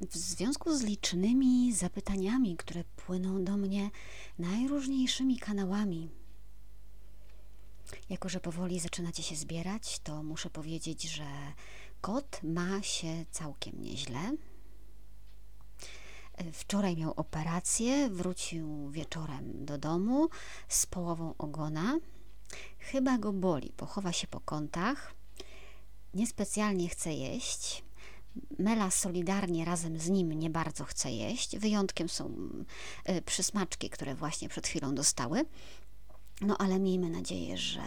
w związku z licznymi zapytaniami, które płyną do mnie najróżniejszymi kanałami, jako że powoli zaczynacie się zbierać, to muszę powiedzieć, że kot ma się całkiem nieźle. Wczoraj miał operację, wrócił wieczorem do domu z połową ogona. Chyba go boli, pochowa się po kątach. Niespecjalnie chce jeść. Mela solidarnie razem z nim nie bardzo chce jeść. Wyjątkiem są y, przysmaczki, które właśnie przed chwilą dostały. No ale miejmy nadzieję, że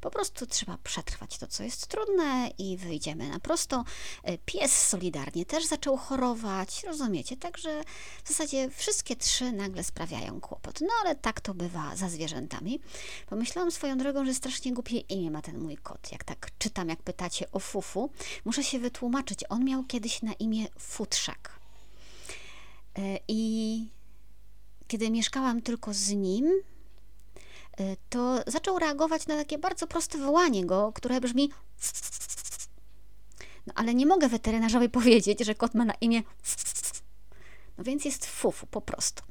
po prostu trzeba przetrwać to, co jest trudne i wyjdziemy na prosto. E, pies solidarnie też zaczął chorować, rozumiecie? Także w zasadzie wszystkie trzy nagle sprawiają kłopot. No ale tak to bywa za zwierzętami. Pomyślałam swoją drogą, że strasznie głupie imię ma ten mój kot. Jak tak czytam, jak pytacie o Fufu, muszę się wytłumaczyć. On miał kiedyś na imię Futrzak. E, I kiedy mieszkałam tylko z nim, to zaczął reagować na takie bardzo proste wołanie go, które brzmi. No ale nie mogę weterynarzowi powiedzieć, że kot ma na imię. No więc jest fufu po prostu.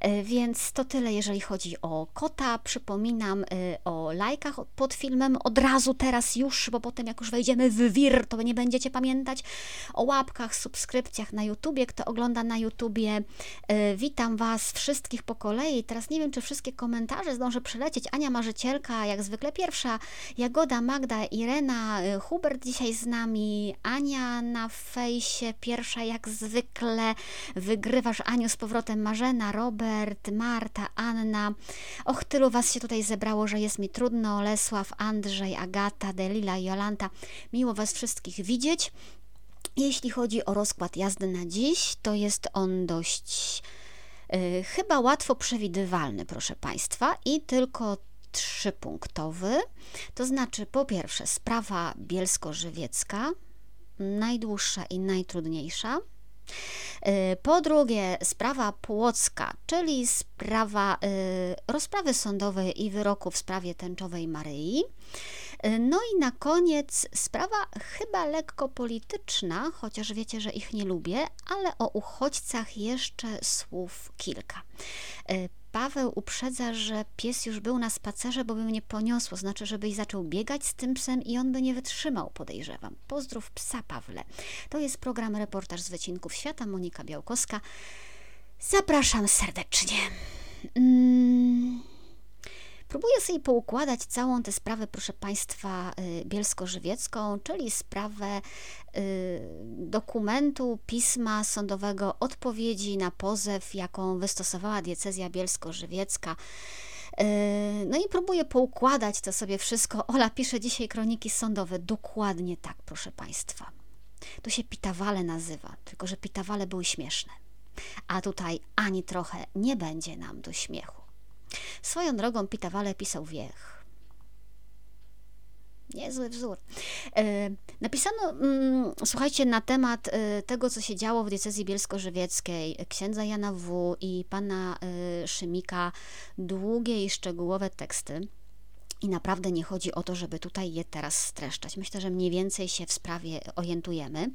E, więc to tyle, jeżeli chodzi o kota. Przypominam e, o lajkach pod filmem od razu, teraz już, bo potem jak już wejdziemy w wir, to nie będziecie pamiętać o łapkach, subskrypcjach na YouTubie. Kto ogląda na YouTubie, e, witam Was wszystkich po kolei. Teraz nie wiem, czy wszystkie komentarze zdążę przelecieć. Ania Marzycielka, jak zwykle pierwsza, Jagoda, Magda, Irena, Hubert dzisiaj z nami, Ania na fejsie pierwsza jak zwykle, wygrywasz Aniu z powrotem Marzena, Robert, Marta, Anna. Och, tylu Was się tutaj zebrało, że jest mi trudno. Lesław, Andrzej, Agata, Delila, Jolanta. Miło Was wszystkich widzieć. Jeśli chodzi o rozkład jazdy na dziś, to jest on dość yy, chyba łatwo przewidywalny, proszę Państwa, i tylko trzypunktowy. To znaczy, po pierwsze, sprawa bielsko-żywiecka, najdłuższa i najtrudniejsza. Y, po drugie, sprawa płocka, czyli sprawa y, rozprawy sądowej i wyroku w sprawie tęczowej Maryi. Y, no i na koniec sprawa chyba lekko polityczna, chociaż wiecie, że ich nie lubię, ale o uchodźcach jeszcze słów kilka. Paweł uprzedza, że pies już był na spacerze, bo by mnie poniosło, znaczy, żebyś zaczął biegać z tym psem i on by nie wytrzymał, podejrzewam. Pozdrów psa, Pawle. To jest program Reportaż z Wycinków Świata, Monika Białkowska. Zapraszam serdecznie. Mm. Próbuję sobie poukładać całą tę sprawę, proszę Państwa, y, bielsko-żywiecką, czyli sprawę y, dokumentu, pisma sądowego, odpowiedzi na pozew, jaką wystosowała diecezja bielsko-żywiecka. Y, no i próbuję poukładać to sobie wszystko. Ola pisze dzisiaj kroniki sądowe. Dokładnie tak, proszę Państwa. To się pitawale nazywa, tylko że pitawale były śmieszne. A tutaj ani trochę nie będzie nam do śmiechu. Swoją drogą Pitawale pisał wiech. Niezły wzór. E, napisano, mm, słuchajcie, na temat e, tego, co się działo w diecezji bielsko-żywieckiej, księdza Jana W. i pana e, Szymika, długie i szczegółowe teksty. I naprawdę nie chodzi o to, żeby tutaj je teraz streszczać. Myślę, że mniej więcej się w sprawie orientujemy.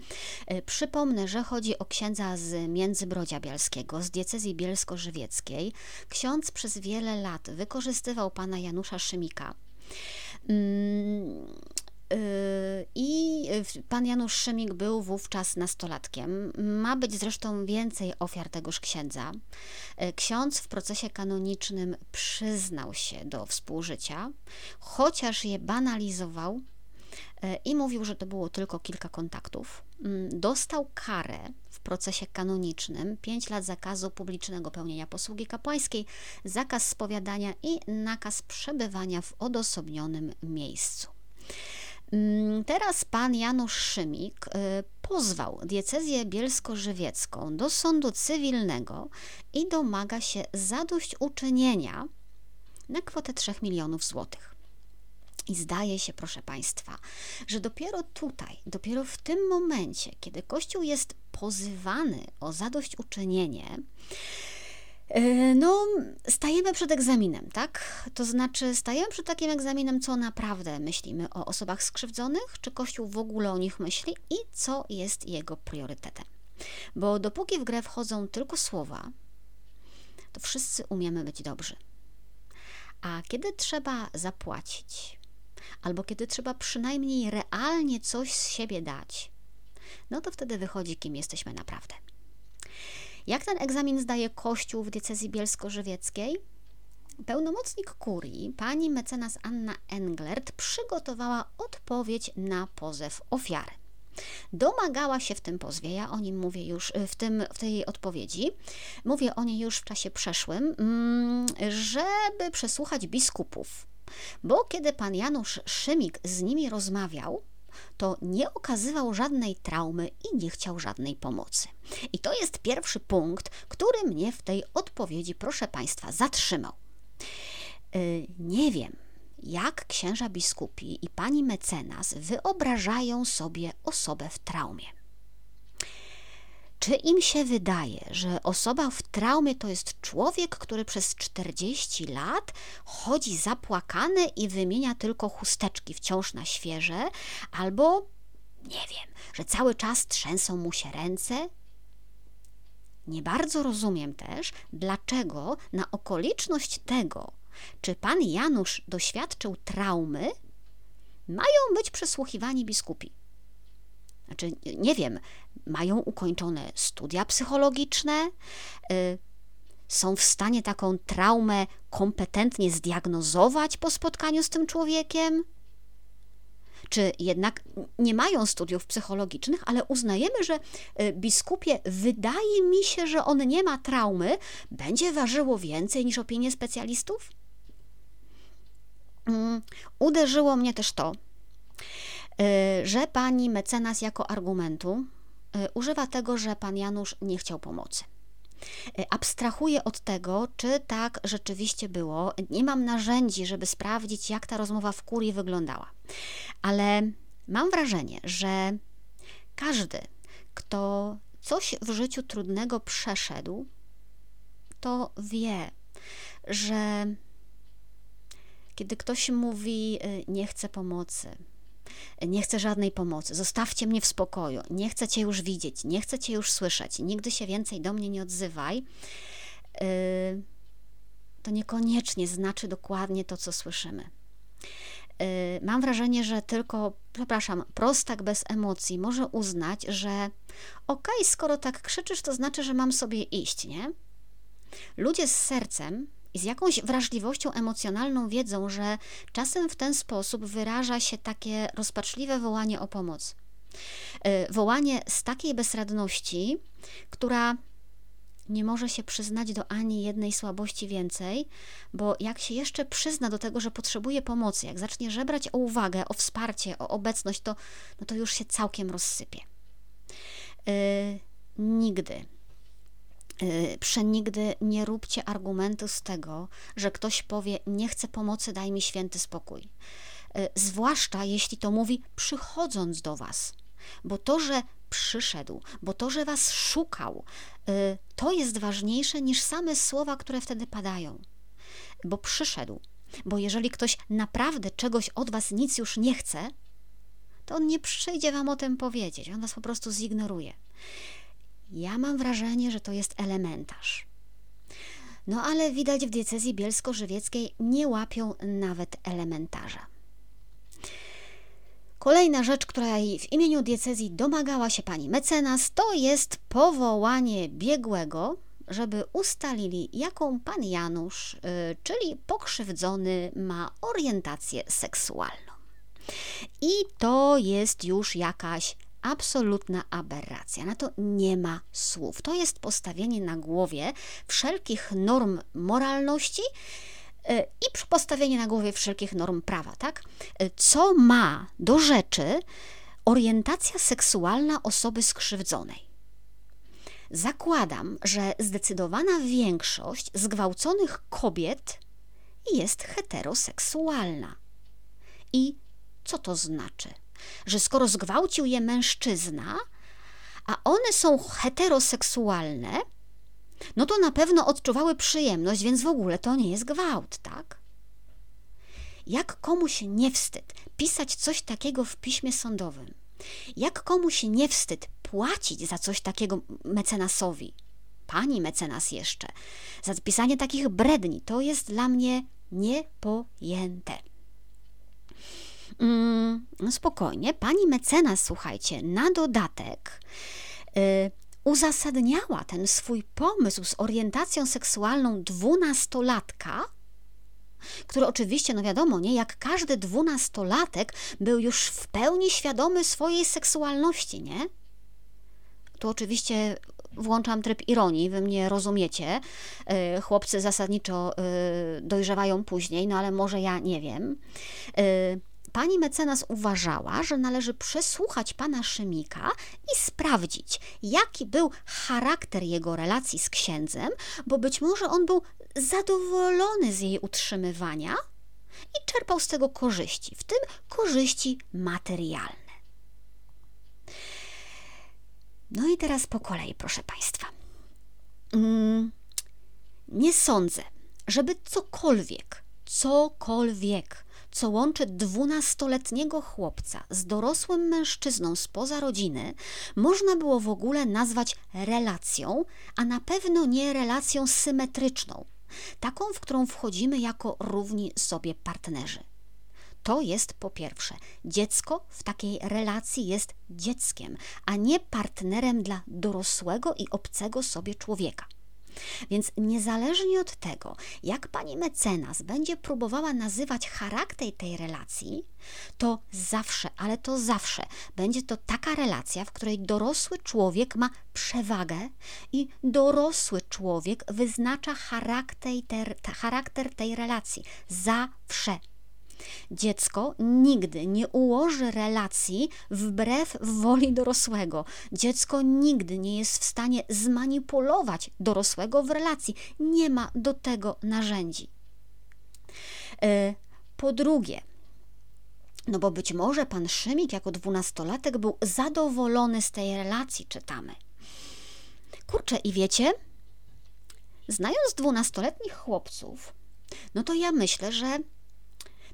E, przypomnę, że chodzi o księdza z Międzybrodzia Bialskiego, z diecezji bielsko-żywieckiej. Ksiądz przez wiele lat wykorzystywał pana Janusza Szymika. Mm, Yy, I pan Janusz Szymik był wówczas nastolatkiem. Ma być zresztą więcej ofiar tegoż księdza. Yy, ksiądz w procesie kanonicznym przyznał się do współżycia, chociaż je banalizował yy, i mówił, że to było tylko kilka kontaktów. Dostał karę w procesie kanonicznym 5 lat zakazu publicznego pełnienia posługi kapłańskiej, zakaz spowiadania i nakaz przebywania w odosobnionym miejscu. Mm, teraz pan Janusz Szymik y, pozwał diecezję bielsko-żywiecką do sądu cywilnego i domaga się zadośćuczynienia na kwotę 3 milionów złotych. I zdaje się, proszę Państwa, że dopiero tutaj, dopiero w tym momencie, kiedy Kościół jest pozywany o zadośćuczynienie, no, stajemy przed egzaminem, tak? To znaczy, stajemy przed takim egzaminem, co naprawdę myślimy o osobach skrzywdzonych, czy Kościół w ogóle o nich myśli i co jest jego priorytetem. Bo dopóki w grę wchodzą tylko słowa, to wszyscy umiemy być dobrzy. A kiedy trzeba zapłacić, albo kiedy trzeba przynajmniej realnie coś z siebie dać, no to wtedy wychodzi, kim jesteśmy naprawdę. Jak ten egzamin zdaje Kościół w diecezji bielsko-żywieckiej? Pełnomocnik kurii, pani mecenas Anna Englert, przygotowała odpowiedź na pozew ofiary. Domagała się w tym pozwie, ja o nim mówię już w, tym, w tej odpowiedzi, mówię o niej już w czasie przeszłym, mm, żeby przesłuchać biskupów. Bo kiedy pan Janusz Szymik z nimi rozmawiał, to nie okazywał żadnej traumy i nie chciał żadnej pomocy. I to jest pierwszy punkt, który mnie w tej odpowiedzi, proszę Państwa, zatrzymał. Yy, nie wiem, jak księża biskupi i pani mecenas wyobrażają sobie osobę w traumie. Czy im się wydaje, że osoba w traumie to jest człowiek, który przez 40 lat chodzi zapłakany i wymienia tylko chusteczki wciąż na świeże, albo nie wiem, że cały czas trzęsą mu się ręce? Nie bardzo rozumiem też, dlaczego na okoliczność tego, czy pan Janusz doświadczył traumy, mają być przesłuchiwani biskupi. Znaczy, nie wiem, mają ukończone studia psychologiczne, y, są w stanie taką traumę kompetentnie zdiagnozować po spotkaniu z tym człowiekiem? Czy jednak nie mają studiów psychologicznych, ale uznajemy, że y, biskupie, wydaje mi się, że on nie ma traumy, będzie ważyło więcej niż opinie specjalistów? Mm, uderzyło mnie też to, że pani mecenas jako argumentu y, używa tego, że pan Janusz nie chciał pomocy. Y, abstrahuję od tego, czy tak rzeczywiście było. Nie mam narzędzi, żeby sprawdzić, jak ta rozmowa w kurii wyglądała. Ale mam wrażenie, że każdy, kto coś w życiu trudnego przeszedł, to wie, że kiedy ktoś mówi, y, nie chcę pomocy, nie chcę żadnej pomocy, zostawcie mnie w spokoju, nie chcę cię już widzieć, nie chcę cię już słyszeć, nigdy się więcej do mnie nie odzywaj, y, to niekoniecznie znaczy dokładnie to, co słyszymy. Y, mam wrażenie, że tylko, przepraszam, prostak bez emocji może uznać, że okej, okay, skoro tak krzyczysz, to znaczy, że mam sobie iść, nie? Ludzie z sercem i z jakąś wrażliwością emocjonalną wiedzą, że czasem w ten sposób wyraża się takie rozpaczliwe wołanie o pomoc. Y, wołanie z takiej bezradności, która nie może się przyznać do ani jednej słabości więcej, bo jak się jeszcze przyzna do tego, że potrzebuje pomocy, jak zacznie żebrać o uwagę, o wsparcie, o obecność, to, no to już się całkiem rozsypie. Yy, nigdy przenigdy nie róbcie argumentu z tego, że ktoś powie: Nie chcę pomocy, daj mi święty spokój. Y, zwłaszcza jeśli to mówi przychodząc do Was, bo to, że przyszedł, bo to, że Was szukał, y, to jest ważniejsze niż same słowa, które wtedy padają. Bo przyszedł, bo jeżeli ktoś naprawdę czegoś od Was nic już nie chce, to on nie przyjdzie Wam o tym powiedzieć, on Was po prostu zignoruje. Ja mam wrażenie, że to jest elementarz. No ale widać w diecezji bielsko-żywieckiej nie łapią nawet elementarza. Kolejna rzecz, która w imieniu diecezji domagała się pani mecenas, to jest powołanie biegłego, żeby ustalili, jaką pan Janusz, yy, czyli pokrzywdzony, ma orientację seksualną. I to jest już jakaś absolutna aberracja. Na to nie ma słów. To jest postawienie na głowie wszelkich norm moralności e, i postawienie na głowie wszelkich norm prawa, tak? E, co ma do rzeczy orientacja seksualna osoby skrzywdzonej? Zakładam, że zdecydowana większość zgwałconych kobiet jest heteroseksualna. I co to znaczy? Że skoro zgwałcił je mężczyzna, a one są heteroseksualne, no to na pewno odczuwały przyjemność, więc w ogóle to nie jest gwałt, tak? Jak komuś nie wstyd pisać coś takiego w piśmie sądowym? Jak komuś nie wstyd płacić za coś takiego mecenasowi, pani mecenas jeszcze, za pisanie takich bredni, to jest dla mnie niepojęte. Mm, spokojnie, pani mecenas, słuchajcie, na dodatek y, uzasadniała ten swój pomysł z orientacją seksualną dwunastolatka, który oczywiście, no wiadomo, nie jak każdy dwunastolatek był już w pełni świadomy swojej seksualności, nie? Tu oczywiście włączam tryb ironii, wy mnie rozumiecie. Y, chłopcy zasadniczo y, dojrzewają później, no ale może ja nie wiem. Pani mecenas uważała, że należy przesłuchać pana Szymika i sprawdzić, jaki był charakter jego relacji z księdzem, bo być może on był zadowolony z jej utrzymywania i czerpał z tego korzyści, w tym korzyści materialne. No i teraz po kolei, proszę Państwa. Mm, nie sądzę, żeby cokolwiek, cokolwiek, co łączy dwunastoletniego chłopca z dorosłym mężczyzną spoza rodziny, można było w ogóle nazwać relacją, a na pewno nie relacją symetryczną, taką, w którą wchodzimy jako równi sobie partnerzy. To jest po pierwsze, dziecko w takiej relacji jest dzieckiem, a nie partnerem dla dorosłego i obcego sobie człowieka. Więc niezależnie od tego, jak pani mecenas będzie próbowała nazywać charakter tej relacji, to zawsze, ale to zawsze będzie to taka relacja, w której dorosły człowiek ma przewagę i dorosły człowiek wyznacza charakter, charakter tej relacji. Zawsze. Dziecko nigdy nie ułoży relacji wbrew woli dorosłego. Dziecko nigdy nie jest w stanie zmanipulować dorosłego w relacji. Nie ma do tego narzędzi. E, po drugie, no bo być może pan Szymik jako dwunastolatek był zadowolony z tej relacji, czytamy. Kurczę, i wiecie, znając dwunastoletnich chłopców, no to ja myślę, że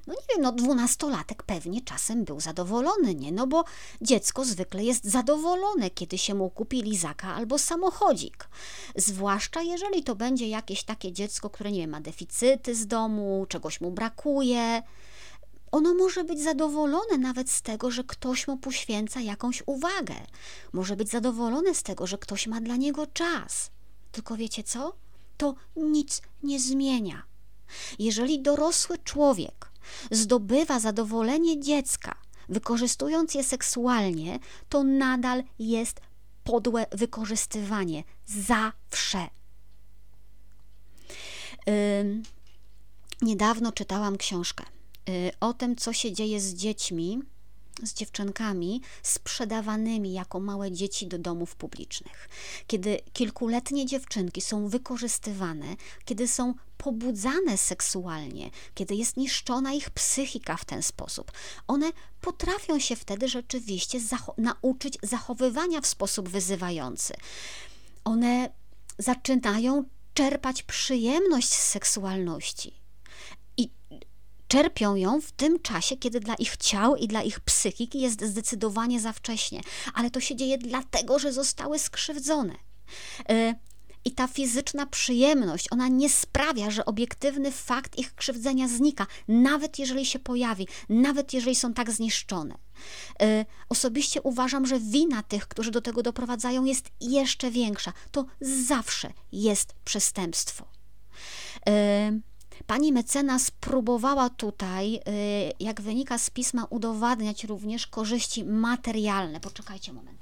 no nie wiem, no dwunastolatek pewnie czasem był zadowolony, nie? No bo dziecko zwykle jest zadowolone, kiedy się mu kupi lizaka albo samochodzik. Zwłaszcza jeżeli to będzie jakieś takie dziecko, które, nie wiem, ma deficyty z domu, czegoś mu brakuje. Ono może być zadowolone nawet z tego, że ktoś mu poświęca jakąś uwagę. Może być zadowolone z tego, że ktoś ma dla niego czas. Tylko wiecie co? To nic nie zmienia. Jeżeli dorosły człowiek zdobywa zadowolenie dziecka, wykorzystując je seksualnie, to nadal jest podłe wykorzystywanie. Zawsze. Niedawno czytałam książkę yy, o tym, co się dzieje z dziećmi, z dziewczynkami sprzedawanymi jako małe dzieci do domów publicznych. Kiedy kilkuletnie dziewczynki są wykorzystywane, kiedy są pobudzane seksualnie, kiedy jest niszczona ich psychika w ten sposób, one potrafią się wtedy rzeczywiście zacho nauczyć zachowywania w sposób wyzywający. One zaczynają czerpać przyjemność z seksualności. Czerpią ją w tym czasie, kiedy dla ich ciał i dla ich psychiki jest zdecydowanie za wcześnie, ale to się dzieje dlatego, że zostały skrzywdzone. E, I ta fizyczna przyjemność, ona nie sprawia, że obiektywny fakt ich krzywdzenia znika, nawet jeżeli się pojawi, nawet jeżeli są tak zniszczone. E, osobiście uważam, że wina tych, którzy do tego doprowadzają, jest jeszcze większa. To zawsze jest przestępstwo. E, Pani mecenas próbowała tutaj, y, jak wynika z pisma, udowadniać również korzyści materialne. Poczekajcie moment.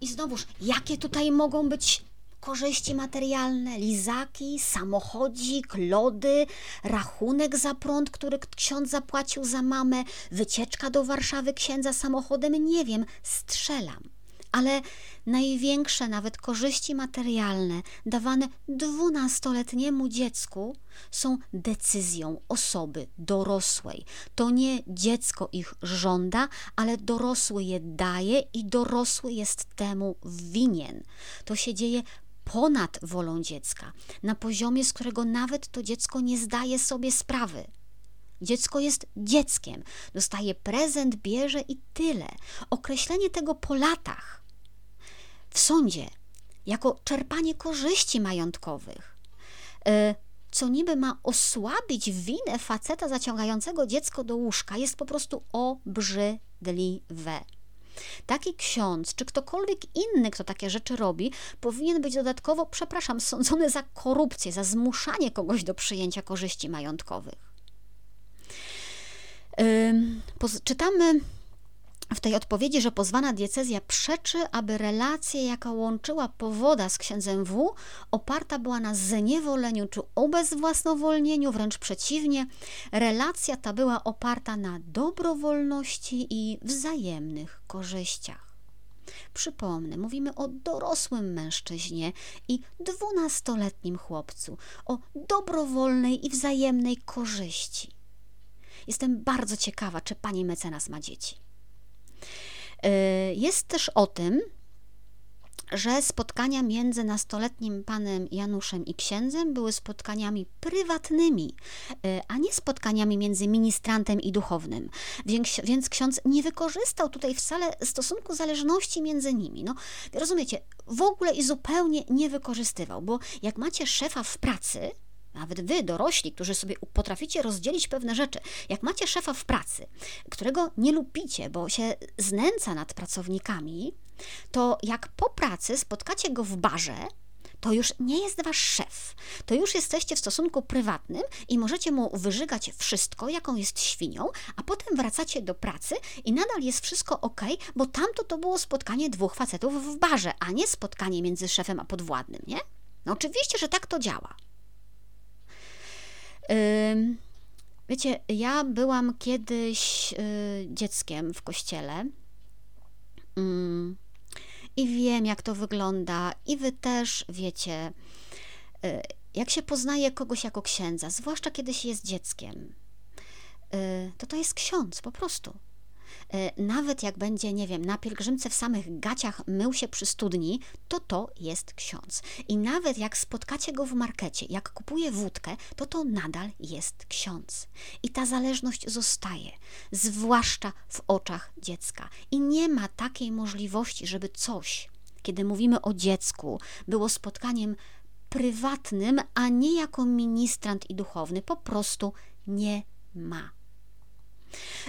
I znowuż, jakie tutaj mogą być korzyści materialne, lizaki, samochodzik, lody, rachunek za prąd, który ksiądz zapłacił za mamę, wycieczka do Warszawy księdza samochodem, nie wiem, strzelam ale największe nawet korzyści materialne dawane dwunastoletniemu dziecku są decyzją osoby dorosłej. To nie dziecko ich żąda, ale dorosły je daje i dorosły jest temu winien. To się dzieje ponad wolą dziecka, na poziomie, z którego nawet to dziecko nie zdaje sobie sprawy. Dziecko jest dzieckiem, dostaje prezent, bierze i tyle. Określenie tego po latach w sądzie jako czerpanie korzyści majątkowych, e, co niby ma osłabić winę faceta zaciągającego dziecko do łóżka, jest po prostu obrzydliwe. Taki ksiądz, czy ktokolwiek inny, kto takie rzeczy robi, powinien być dodatkowo, przepraszam, sądzony za korupcję, za zmuszanie kogoś do przyjęcia korzyści majątkowych. Czytamy w tej odpowiedzi, że pozwana diecezja przeczy, aby relacja, jaka łączyła powoda z księdzem W, oparta była na zniewoleniu czy obezwłasnowolnieniu, wręcz przeciwnie, relacja ta była oparta na dobrowolności i wzajemnych korzyściach. Przypomnę, mówimy o dorosłym mężczyźnie i dwunastoletnim chłopcu, o dobrowolnej i wzajemnej korzyści. Jestem bardzo ciekawa, czy pani mecenas ma dzieci. Y, jest też o tym, że spotkania między nastoletnim panem Januszem i księdzem były spotkaniami prywatnymi, y, a nie spotkaniami między ministrantem i duchownym. Więc, więc ksiądz nie wykorzystał tutaj wcale stosunku zależności między nimi. No, rozumiecie, w ogóle i zupełnie nie wykorzystywał, bo jak macie szefa w pracy, nawet wy, dorośli, którzy sobie potraficie rozdzielić pewne rzeczy, jak macie szefa w pracy, którego nie lubicie, bo się znęca nad pracownikami, to jak po pracy spotkacie go w barze, to już nie jest wasz szef. To już jesteście w stosunku prywatnym i możecie mu wyżygać wszystko, jaką jest świnią, a potem wracacie do pracy i nadal jest wszystko ok, bo tamto to było spotkanie dwóch facetów w barze, a nie spotkanie między szefem a podwładnym, nie? No oczywiście, że tak to działa. Wiecie, ja byłam kiedyś y, dzieckiem w kościele mm, i wiem, jak to wygląda, i wy też wiecie, y, jak się poznaje kogoś jako księdza, zwłaszcza kiedy się jest dzieckiem. Y, to to jest ksiądz po prostu. E, nawet jak będzie, nie wiem, na pielgrzymce w samych gaciach mył się przy studni, to to jest ksiądz. I nawet jak spotkacie go w markecie, jak kupuje wódkę, to to nadal jest ksiądz. I ta zależność zostaje, zwłaszcza w oczach dziecka. I nie ma takiej możliwości, żeby coś, kiedy mówimy o dziecku, było spotkaniem prywatnym, a nie jako ministrant i duchowny. Po prostu nie ma.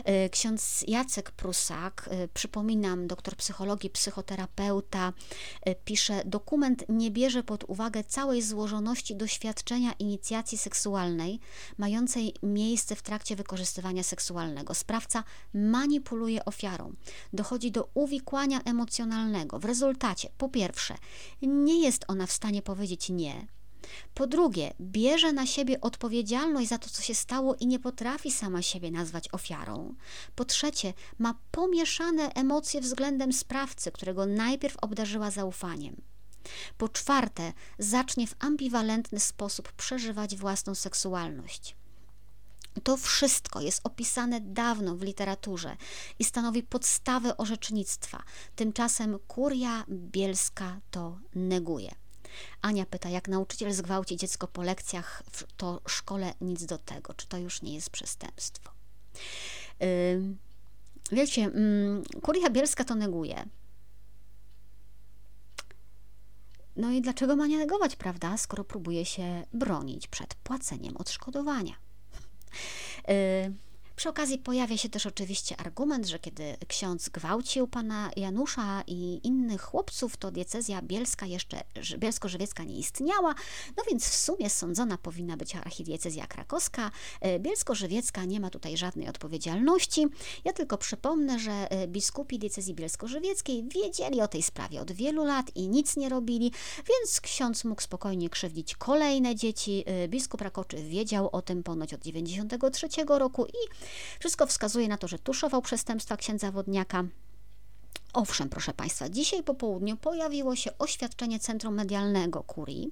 E, ksiądz Jacek Prusak, e, przypominam, doktor psychologii, psychoterapeuta, e, pisze: Dokument nie bierze pod uwagę całej złożoności doświadczenia inicjacji seksualnej mającej miejsce w trakcie wykorzystywania seksualnego. Sprawca manipuluje ofiarą, dochodzi do uwikłania emocjonalnego. W rezultacie, po pierwsze, nie jest ona w stanie powiedzieć nie, po drugie, bierze na siebie odpowiedzialność za to, co się stało i nie potrafi sama siebie nazwać ofiarą. Po trzecie, ma pomieszane emocje względem sprawcy, którego najpierw obdarzyła zaufaniem. Po czwarte, zacznie w ambiwalentny sposób przeżywać własną seksualność. To wszystko jest opisane dawno w literaturze i stanowi podstawę orzecznictwa. Tymczasem kuria bielska to neguje. Ania pyta, jak nauczyciel zgwałci dziecko po lekcjach, to szkole nic do tego. Czy to już nie jest przestępstwo? Wiecie, yy, Kuria Bielska to neguje. No i dlaczego ma nie negować, prawda, skoro próbuje się bronić przed płaceniem odszkodowania? Przy okazji pojawia się też oczywiście argument, że kiedy ksiądz gwałcił pana Janusza i innych chłopców, to diecezja bielska jeszcze, bielsko-żywiecka nie istniała, no więc w sumie sądzona powinna być archidiecezja krakowska. E, bielsko-żywiecka nie ma tutaj żadnej odpowiedzialności. Ja tylko przypomnę, że e, biskupi diecezji bielsko-żywieckiej wiedzieli o tej sprawie od wielu lat i nic nie robili, więc ksiądz mógł spokojnie krzywdzić kolejne dzieci. E, biskup Rakoczy wiedział o tym ponoć od 93 roku i wszystko wskazuje na to, że tuszował przestępstwa księdza Wodniaka. Owszem, proszę Państwa, dzisiaj po południu pojawiło się oświadczenie Centrum Medialnego Kurii.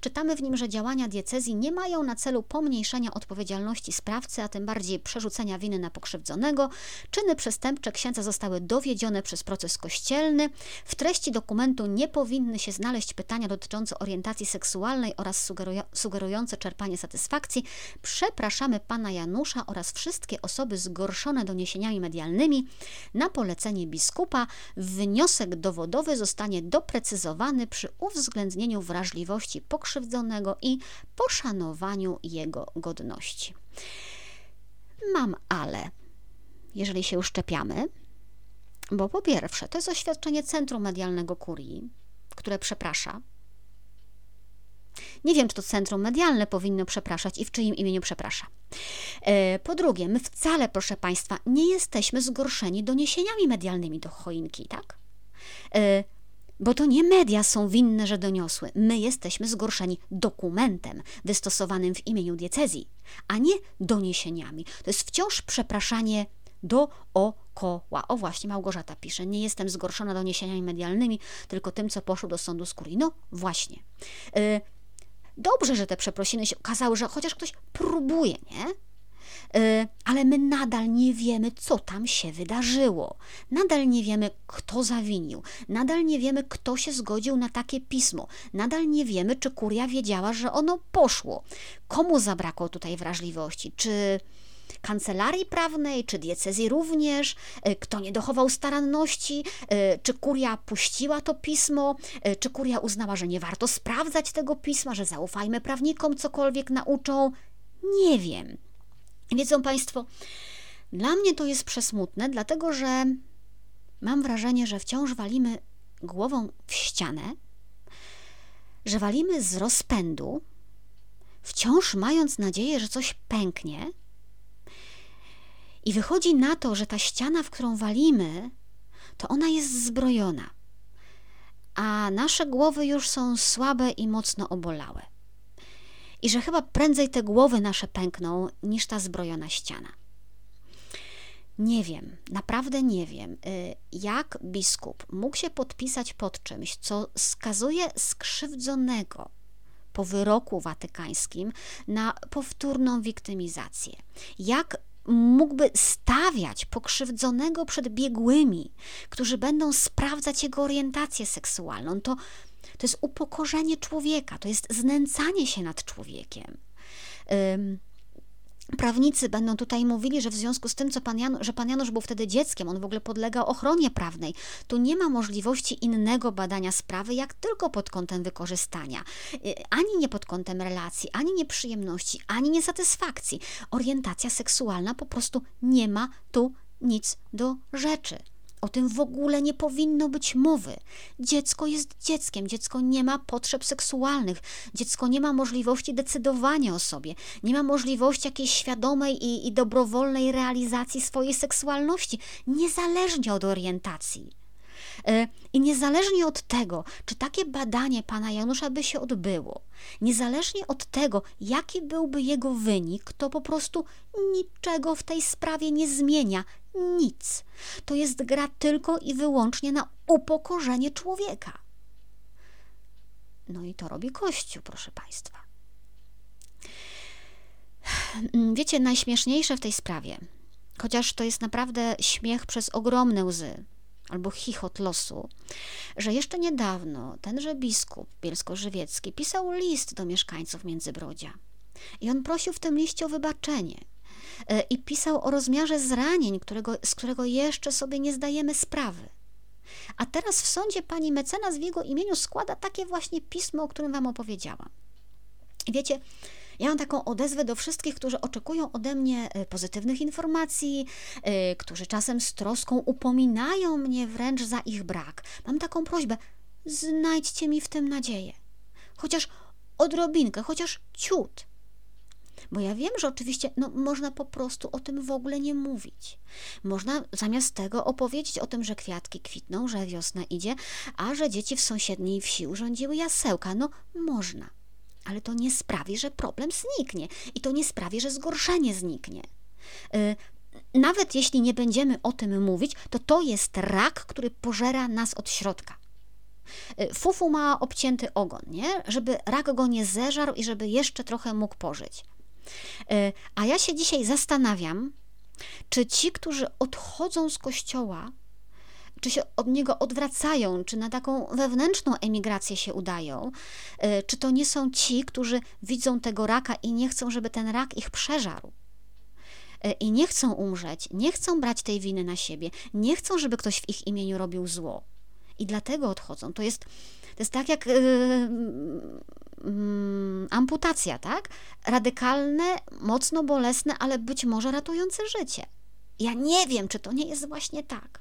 Czytamy w nim, że działania diecezji nie mają na celu pomniejszenia odpowiedzialności sprawcy, a tym bardziej przerzucenia winy na pokrzywdzonego. Czyny przestępcze księdza zostały dowiedzione przez proces kościelny. W treści dokumentu nie powinny się znaleźć pytania dotyczące orientacji seksualnej oraz sugerujące czerpanie satysfakcji. Przepraszamy pana Janusza oraz wszystkie osoby zgorszone doniesieniami medialnymi. Na polecenie biskupa wniosek dowodowy zostanie doprecyzowany przy uwzględnieniu wrażliwości pokrzywdzonego i poszanowaniu jego godności. Mam ale, jeżeli się uszczepiamy, bo po pierwsze, to jest oświadczenie Centrum Medialnego Kurii, które przeprasza. Nie wiem, czy to centrum medialne powinno przepraszać i w czyim imieniu przeprasza. E, po drugie, my wcale, proszę Państwa, nie jesteśmy zgorszeni doniesieniami medialnymi do choinki, tak? E, bo to nie media są winne, że doniosły. My jesteśmy zgorszeni dokumentem wystosowanym w imieniu diecezji, a nie doniesieniami. To jest wciąż przepraszanie dookoła. O właśnie, Małgorzata pisze, nie jestem zgorszona doniesieniami medialnymi, tylko tym, co poszło do sądu skóry. No właśnie. E, dobrze, że te przeprosiny się okazały, że chociaż ktoś próbuje, nie? E, ale my nadal nie wiemy, co tam się wydarzyło. Nadal nie wiemy, kto zawinił. Nadal nie wiemy, kto się zgodził na takie pismo. Nadal nie wiemy, czy kuria wiedziała, że ono poszło. Komu zabrakło tutaj wrażliwości? Czy kancelarii prawnej, czy diecezji również, e, kto nie dochował staranności, e, czy kuria puściła to pismo, czy kuria uznała, że nie warto sprawdzać tego pisma, że zaufajmy prawnikom, cokolwiek nauczą. Nie wiem. Wiedzą Państwo, dla mnie to jest przesmutne, dlatego że mam wrażenie, że wciąż walimy głową w ścianę, że walimy z rozpędu, wciąż mając nadzieję, że coś pęknie. I wychodzi na to, że ta ściana, w którą walimy, to ona jest zbrojona, a nasze głowy już są słabe i mocno obolałe i że chyba prędzej te głowy nasze pękną niż ta zbrojona ściana. Nie wiem, naprawdę nie wiem, y, jak biskup mógł się podpisać pod czymś, co skazuje skrzywdzonego po wyroku watykańskim na powtórną wiktymizację. Jak mógłby stawiać pokrzywdzonego przed biegłymi, którzy będą sprawdzać jego orientację seksualną. To to jest upokorzenie człowieka, to jest znęcanie się nad człowiekiem. Prawnicy będą tutaj mówili, że w związku z tym, co pan Jan, że pan Janusz był wtedy dzieckiem, on w ogóle podlegał ochronie prawnej, tu nie ma możliwości innego badania sprawy, jak tylko pod kątem wykorzystania. Y, ani nie pod kątem relacji, ani nieprzyjemności, ani niesatysfakcji. Orientacja seksualna po prostu nie ma tu nic do rzeczy. O tym w ogóle nie powinno być mowy. Dziecko jest dzieckiem, dziecko nie ma potrzeb seksualnych, dziecko nie ma możliwości decydowania o sobie, nie ma możliwości jakiejś świadomej i, i dobrowolnej realizacji swojej seksualności, niezależnie od orientacji. E, I niezależnie od tego, czy takie badanie pana Janusza by się odbyło, niezależnie od tego, jaki byłby jego wynik, to po prostu niczego w tej sprawie nie zmienia, nic. To jest gra tylko i wyłącznie na upokorzenie człowieka. No i to robi Kościół, proszę Państwa. Wiecie, najśmieszniejsze w tej sprawie, chociaż to jest naprawdę śmiech przez ogromne łzy, albo chichot losu, że jeszcze niedawno tenże biskup bielsko-żywiecki pisał list do mieszkańców Międzybrodzia. I on prosił w tym liście o wybaczenie e, i pisał o rozmiarze zranień, którego, z którego jeszcze sobie nie zdajemy sprawy. A teraz w sądzie pani mecenas w jego imieniu składa takie właśnie pismo, o którym wam opowiedziałam. Wiecie, ja mam taką odezwę do wszystkich, którzy oczekują ode mnie e, pozytywnych informacji, e, którzy czasem z troską upominają mnie wręcz za ich brak. Mam taką prośbę: znajdźcie mi w tym nadzieję. Chociaż odrobinkę, chociaż ciut. Bo ja wiem, że oczywiście no, można po prostu o tym w ogóle nie mówić. Można zamiast tego opowiedzieć o tym, że kwiatki kwitną, że wiosna idzie, a że dzieci w sąsiedniej wsi urządziły jasełka. No, można ale to nie sprawi, że problem zniknie i to nie sprawi, że zgorszenie zniknie. Y, nawet jeśli nie będziemy o tym mówić, to to jest rak, który pożera nas od środka. Y, Fufu ma obcięty ogon, nie? Żeby rak go nie zeżarł i żeby jeszcze trochę mógł pożyć. Y, a ja się dzisiaj zastanawiam, czy ci, którzy odchodzą z kościoła, czy się od niego odwracają, czy na taką wewnętrzną emigrację się udają, y, czy to nie są ci, którzy widzą tego raka i nie chcą, żeby ten rak ich przeżarł. I nie chcą umrzeć, nie chcą brać tej winy na siebie, nie chcą, żeby ktoś w ich imieniu robił zło i dlatego odchodzą. To jest, to jest tak jak yy, yy, amputacja, tak? Radykalne, mocno bolesne, ale być może ratujące życie. Ja nie wiem, czy to nie jest właśnie tak.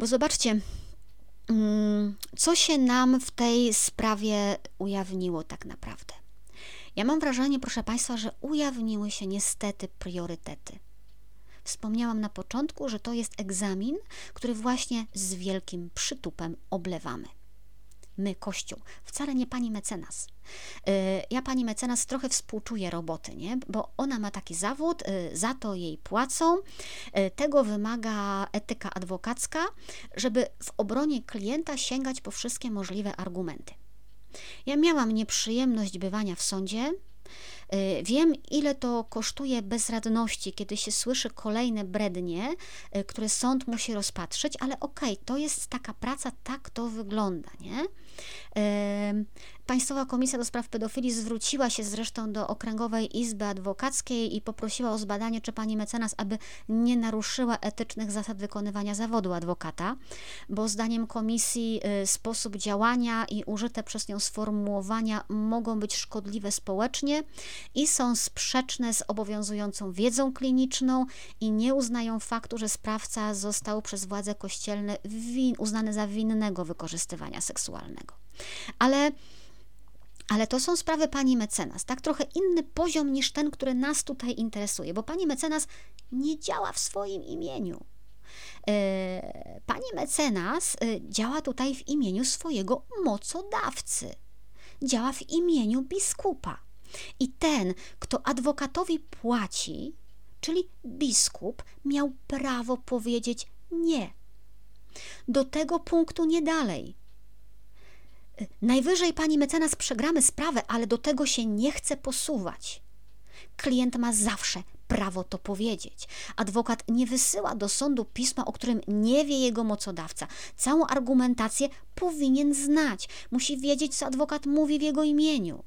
Bo zobaczcie, mm, co się nam w tej sprawie ujawniło tak naprawdę. Ja mam wrażenie, proszę Państwa, że ujawniły się niestety priorytety. Wspomniałam na początku, że to jest egzamin, który właśnie z wielkim przytupem oblewamy. My, Kościół, wcale nie pani mecenas. Y, ja pani mecenas trochę współczuję roboty, nie? bo ona ma taki zawód, y, za to jej płacą. Y, tego wymaga etyka adwokacka, żeby w obronie klienta sięgać po wszystkie możliwe argumenty. Ja miałam nieprzyjemność bywania w sądzie, wiem, ile to kosztuje bezradności, kiedy się słyszy kolejne brednie, y, które sąd musi rozpatrzeć, ale okej, okay, to jest taka praca, tak to wygląda, nie? Państwowa Komisja do Spraw Pedofilii zwróciła się zresztą do Okręgowej Izby Adwokackiej i poprosiła o zbadanie, czy pani mecenas, aby nie naruszyła etycznych zasad wykonywania zawodu adwokata, bo zdaniem komisji y, sposób działania i użyte przez nią sformułowania mogą być szkodliwe społecznie i są sprzeczne z obowiązującą wiedzą kliniczną i nie uznają faktu, że sprawca został przez władze kościelne win, uznany za winnego wykorzystywania seksualnego. Ale ale to są sprawy pani mecenas, tak? Trochę inny poziom niż ten, który nas tutaj interesuje, bo pani mecenas nie działa w swoim imieniu. E, pani mecenas e, działa tutaj w imieniu swojego mocodawcy, działa w imieniu biskupa. I ten, kto adwokatowi płaci, czyli biskup, miał prawo powiedzieć nie. Do tego punktu nie dalej. Najwyżej pani mecenas przegramy sprawę, ale do tego się nie chce posuwać. Klient ma zawsze prawo to powiedzieć. Adwokat nie wysyła do sądu pisma, o którym nie wie jego mocodawca. Całą argumentację powinien znać. Musi wiedzieć, co adwokat mówi w jego imieniu.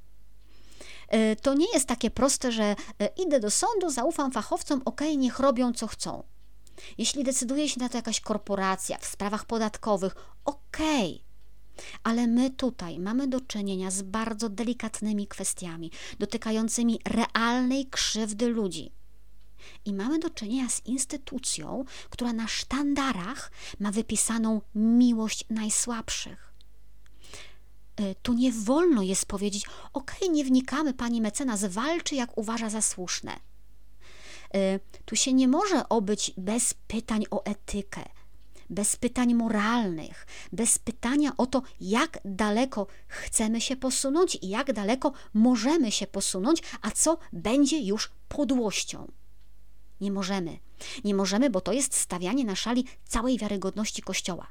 E, to nie jest takie proste, że e, idę do sądu, zaufam fachowcom, ok, niech robią co chcą. Jeśli decyduje się na to jakaś korporacja w sprawach podatkowych, okej. Okay ale my tutaj mamy do czynienia z bardzo delikatnymi kwestiami, dotykającymi realnej krzywdy ludzi. I mamy do czynienia z instytucją, która na sztandarach ma wypisaną miłość najsłabszych. Y, tu nie wolno jest powiedzieć: OK, nie wnikamy, pani mecenas walczy jak uważa za słuszne. Y, tu się nie może obyć bez pytań o etykę, bez pytań moralnych, bez pytania o to, jak daleko chcemy się posunąć i jak daleko możemy się posunąć, a co będzie już podłością. Nie możemy. Nie możemy, bo to jest stawianie na szali całej wiarygodności Kościoła.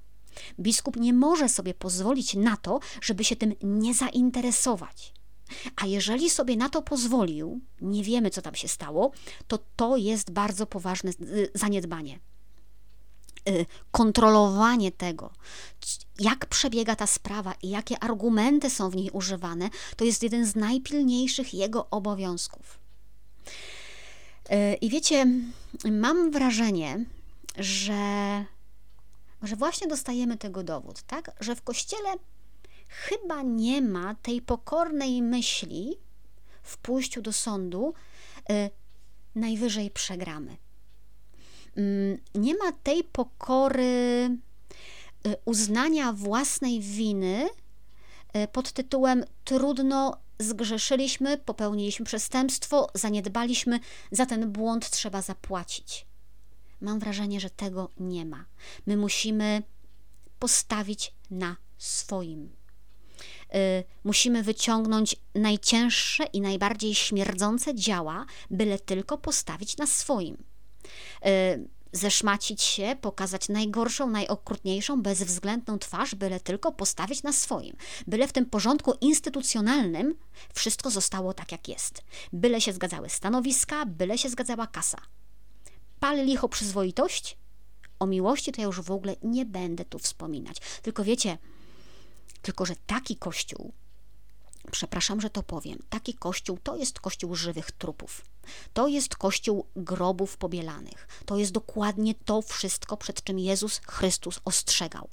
Biskup nie może sobie pozwolić na to, żeby się tym nie zainteresować. A jeżeli sobie na to pozwolił, nie wiemy, co tam się stało, to to jest bardzo poważne y, zaniedbanie. Y, kontrolowanie tego, jak przebiega ta sprawa i jakie argumenty są w niej używane, to jest jeden z najpilniejszych jego obowiązków. Y, I wiecie, mam wrażenie, że, że właśnie dostajemy tego dowód, tak? Że w kościele chyba nie ma tej pokornej myśli w pójściu do sądu, y, najwyżej przegramy. Mm, nie ma tej pokory y, uznania własnej winy y, pod tytułem trudno zgrzeszyliśmy, popełniliśmy przestępstwo, zaniedbaliśmy, za ten błąd trzeba zapłacić. Mam wrażenie, że tego nie ma. My musimy postawić na swoim. Y, musimy wyciągnąć najcięższe i najbardziej śmierdzące działa, byle tylko postawić na swoim. Zeszmacić się, pokazać najgorszą, najokrutniejszą, bezwzględną twarz, byle tylko postawić na swoim. Byle w tym porządku instytucjonalnym wszystko zostało tak, jak jest. Byle się zgadzały stanowiska, byle się zgadzała kasa. Pal licho przyzwoitość? O miłości to ja już w ogóle nie będę tu wspominać. Tylko wiecie, tylko że taki kościół przepraszam, że to powiem, taki kościół to jest kościół żywych trupów. To jest kościół grobów pobielanych. To jest dokładnie to wszystko, przed czym Jezus Chrystus ostrzegał.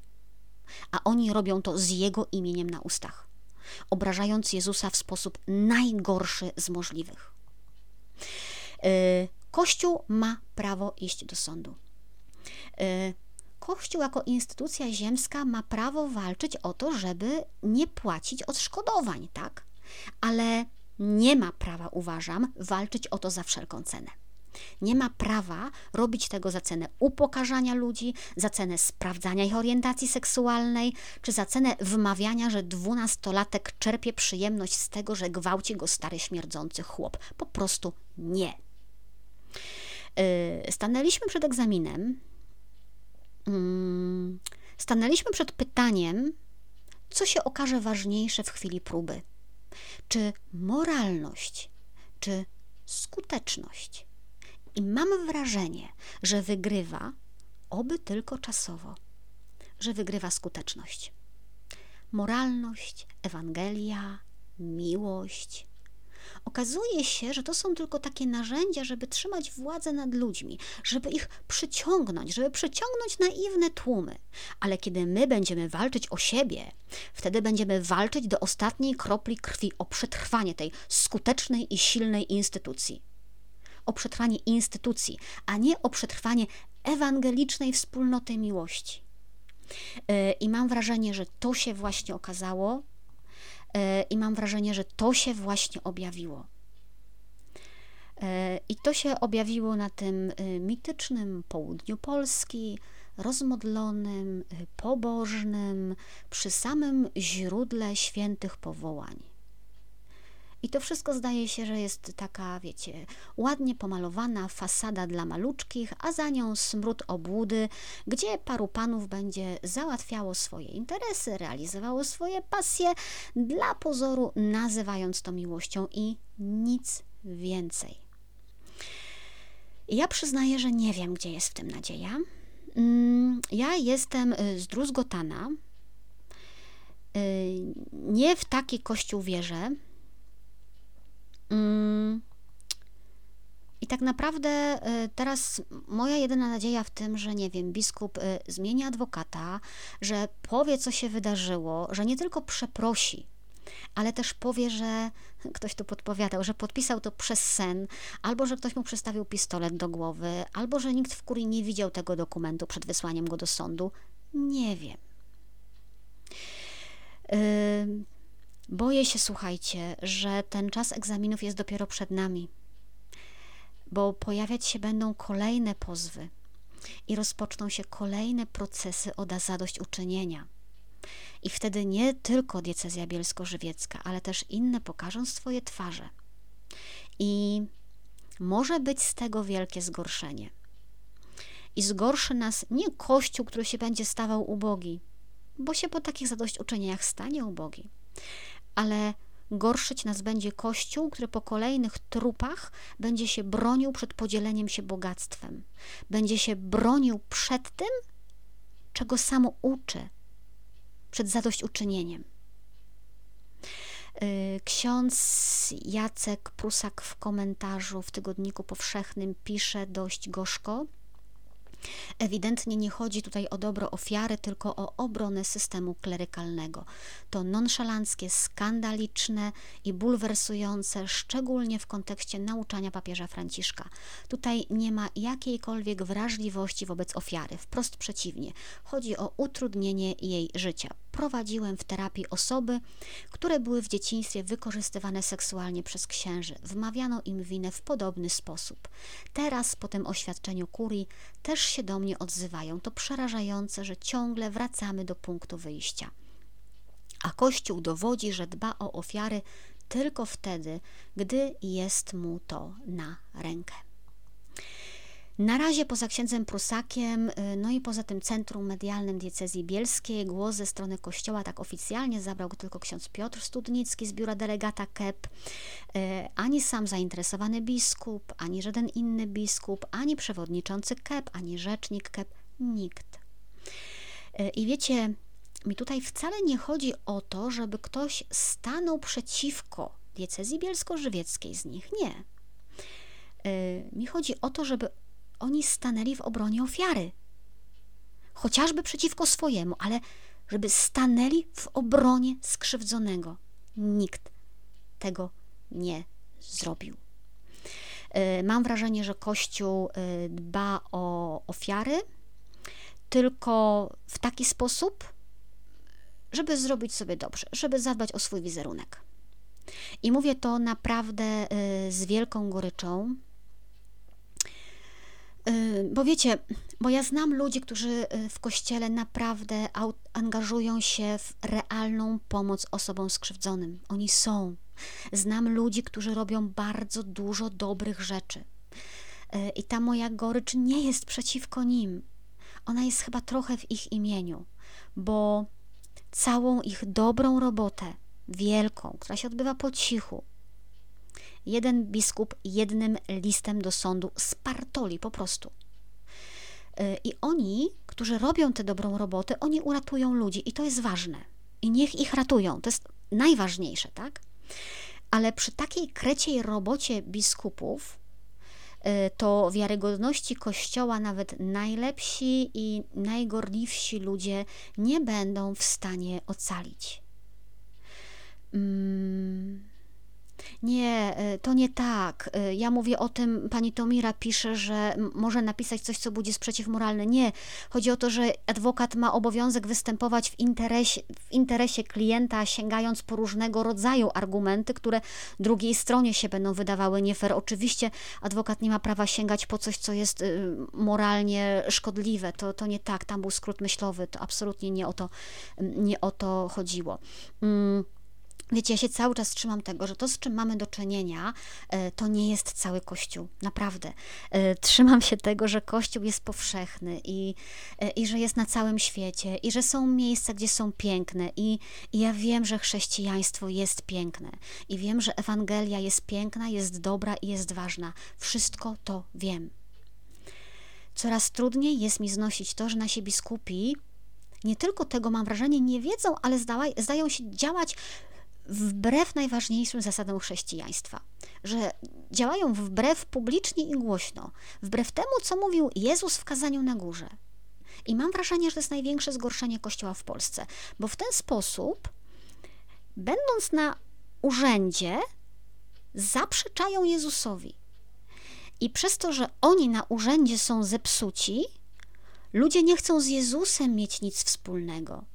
A oni robią to z Jego imieniem na ustach, obrażając Jezusa w sposób najgorszy z możliwych. Yy, Kościół ma prawo iść do sądu. Yy, Kościół jako instytucja ziemska ma prawo walczyć o to, żeby nie płacić odszkodowań, tak? Ale nie ma prawa, uważam, walczyć o to za wszelką cenę. Nie ma prawa robić tego za cenę upokarzania ludzi, za cenę sprawdzania ich orientacji seksualnej, czy za cenę wmawiania, że dwunastolatek czerpie przyjemność z tego, że gwałci go stary śmierdzący chłop. Po prostu nie. Yy, stanęliśmy przed egzaminem Mm, stanęliśmy przed pytaniem, co się okaże ważniejsze w chwili próby. Czy moralność, czy skuteczność? I mam wrażenie, że wygrywa, oby tylko czasowo, że wygrywa skuteczność. Moralność, Ewangelia, miłość, Okazuje się, że to są tylko takie narzędzia, żeby trzymać władzę nad ludźmi, żeby ich przyciągnąć, żeby przyciągnąć naiwne tłumy. Ale kiedy my będziemy walczyć o siebie, wtedy będziemy walczyć do ostatniej kropli krwi o przetrwanie tej skutecznej i silnej instytucji. O przetrwanie instytucji, a nie o przetrwanie ewangelicznej wspólnoty miłości. E, I mam wrażenie, że to się właśnie okazało i mam wrażenie, że to się właśnie objawiło. E, I to się objawiło na tym e, mitycznym południu Polski, rozmodlonym, pobożnym, przy samym źródle świętych powołań. I to wszystko zdaje się, że jest taka, wiecie, ładnie pomalowana fasada dla maluczkich, a za nią smród obłudy, gdzie paru panów będzie załatwiało swoje interesy, realizowało swoje pasje, dla pozoru nazywając to miłością i nic więcej. Ja przyznaję, że nie wiem, gdzie jest w tym nadzieja. Mm, ja jestem y, zdruzgotana. Y, nie w taki kościół wierzę. I tak naprawdę y, teraz moja jedyna nadzieja w tym, że nie wiem, biskup y, zmieni adwokata, że powie, co się wydarzyło, że nie tylko przeprosi, ale też powie, że ktoś tu podpowiadał, że podpisał to przez sen, albo że ktoś mu przystawił pistolet do głowy, albo że nikt w kurii nie widział tego dokumentu przed wysłaniem go do sądu. Nie wiem. Yy Boję się, słuchajcie, że ten czas egzaminów jest dopiero przed nami, bo pojawiać się będą kolejne pozwy i rozpoczną się kolejne procesy o zadośćuczynienia. I wtedy nie tylko diecezja bielsko-żywiecka, ale też inne pokażą swoje twarze. I może być z tego wielkie zgorszenie. I zgorszy nas nie Kościół, który się będzie stawał ubogi, bo się po takich zadośćuczynieniach stanie ubogi, ale gorszyć nas będzie Kościół, który po kolejnych trupach będzie się bronił przed podzieleniem się bogactwem. Będzie się bronił przed tym, czego samo uczy, przed zadośćuczynieniem. Y, ksiądz Jacek Prusak w komentarzu w Tygodniku Powszechnym pisze dość gorzko, Ewidentnie nie chodzi tutaj o dobro ofiary, tylko o obronę systemu klerykalnego. To nonszalanckie, skandaliczne i bulwersujące, szczególnie w kontekście nauczania papieża Franciszka. Tutaj nie ma jakiejkolwiek wrażliwości wobec ofiary, wprost przeciwnie. Chodzi o utrudnienie jej życia. Prowadziłem w terapii osoby, które były w dzieciństwie wykorzystywane seksualnie przez księży. Wmawiano im winę w podobny sposób. Teraz, po tym oświadczeniu kurii, też się do mnie odzywają. To przerażające, że ciągle wracamy do punktu wyjścia. A Kościół dowodzi, że dba o ofiary tylko wtedy, gdy jest mu to na rękę. Na razie poza księdzem Prusakiem, no i poza tym centrum medialnym diecezji bielskiej, głos ze strony kościoła tak oficjalnie zabrał tylko ksiądz Piotr Studnicki z biura delegata KEP. Ani sam zainteresowany biskup, ani żaden inny biskup, ani przewodniczący KEP, ani rzecznik KEP, nikt. I wiecie, mi tutaj wcale nie chodzi o to, żeby ktoś stanął przeciwko diecezji bielsko-żywieckiej z nich. Nie. Y, mi chodzi o to, żeby oni stanęli w obronie ofiary. Chociażby przeciwko swojemu, ale żeby stanęli w obronie skrzywdzonego. Nikt tego nie zrobił. Y, mam wrażenie, że Kościół y, dba o ofiary tylko w taki sposób, żeby zrobić sobie dobrze, żeby zadbać o swój wizerunek. I mówię to naprawdę y, z wielką goryczą, bo wiecie, bo ja znam ludzi, którzy y, w kościele naprawdę angażują się w realną pomoc osobom skrzywdzonym. Oni są. Znam ludzi, którzy robią bardzo dużo dobrych rzeczy. I ta moja gorycz nie jest przeciwko nim. Ona jest chyba trochę w ich imieniu, bo całą ich dobrą robotę, wielką, która się odbywa po cichu. Jeden biskup jednym listem do sądu spartoli po prostu. Y, I oni, którzy robią tę dobrą robotę, oni uratują ludzi i to jest ważne. I niech ich ratują, to jest najważniejsze, tak? Ale przy takiej kreciej robocie biskupów, y, to wiarygodności Kościoła nawet najlepsi i najgorliwsi ludzie nie będą w stanie ocalić. Mm, e, to nie tak. E, ja mówię o tym, pani Tomira pisze, że może napisać coś, co budzi sprzeciw moralny. Nie. Chodzi o to, że adwokat ma obowiązek występować w interesie, w interesie klienta, sięgając po różnego rodzaju argumenty, które drugiej stronie się będą wydawały nie fair. Oczywiście adwokat nie ma prawa sięgać po coś, co jest y, moralnie szkodliwe. To, to nie tak. Tam był skrót myślowy. To absolutnie nie o to, nie o to chodziło. Mm. Wiecie, ja się cały czas trzymam tego, że to, z czym mamy do czynienia, e, to nie jest cały Kościół, naprawdę. E, trzymam się tego, że Kościół jest powszechny i, e, i że jest na całym świecie, i że są miejsca, gdzie są piękne, i, i ja wiem, że chrześcijaństwo jest piękne, i wiem, że Ewangelia jest piękna, jest dobra i jest ważna. Wszystko to wiem. Coraz trudniej jest mi znosić to, że nasi biskupi nie tylko tego, mam wrażenie, nie wiedzą, ale zdają się działać wbrew najważniejszym zasadom chrześcijaństwa, że działają wbrew publicznie i głośno, wbrew temu, co mówił Jezus w kazaniu na górze. I mam wrażenie, że to jest największe zgorszenie Kościoła w Polsce, bo w ten sposób, będąc na urzędzie, zaprzeczają Jezusowi. I przez to, że oni na urzędzie są zepsuci, ludzie nie chcą z Jezusem mieć nic wspólnego.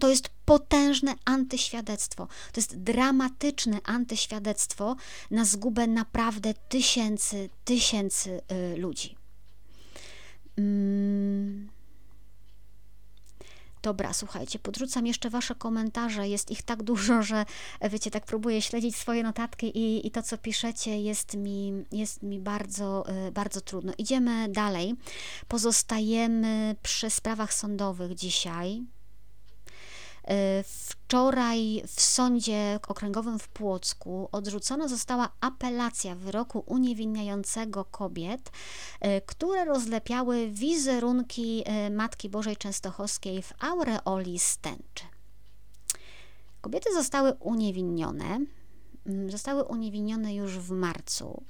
To jest potężne antyświadectwo. To jest dramatyczne antyświadectwo na zgubę naprawdę tysięcy, tysięcy y, ludzi. Mm. Dobra, słuchajcie, podrzucam jeszcze Wasze komentarze. Jest ich tak dużo, że wiecie, tak próbuję śledzić swoje notatki i, i to, co piszecie, jest mi, jest mi bardzo, y, bardzo trudno. Idziemy dalej. Pozostajemy przy sprawach sądowych dzisiaj. E, wczoraj w sądzie okręgowym w Płocku odrzucona została apelacja wyroku uniewinniającego kobiet, e, które rozlepiały wizerunki e, Matki Bożej Częstochowskiej w aureoli stęczy. Kobiety zostały uniewinnione. Mm, zostały uniewinnione już w marcu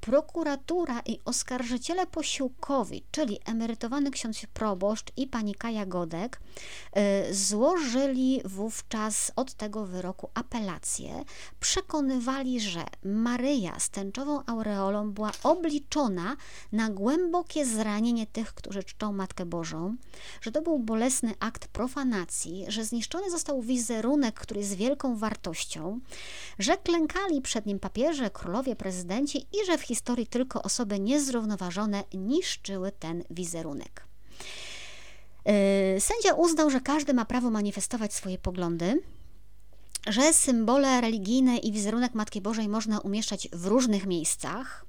prokuratura i oskarżyciele posiłkowi, czyli emerytowany ksiądz proboszcz i pani Kaja Godek, y, złożyli wówczas od tego wyroku apelację. Przekonywali, że Maryja z tęczową aureolą była obliczona na głębokie zranienie tych, którzy czczą Matkę Bożą, że to był bolesny akt profanacji, że zniszczony został wizerunek, który jest wielką wartością, że klękali przed nim papieże, królowie, prezydenci i że w historii tylko osoby niezrównoważone niszczyły ten wizerunek. Yy, sędzia uznał, że każdy ma prawo manifestować swoje poglądy, że symbole religijne i wizerunek Matki Bożej można umieszczać w różnych miejscach.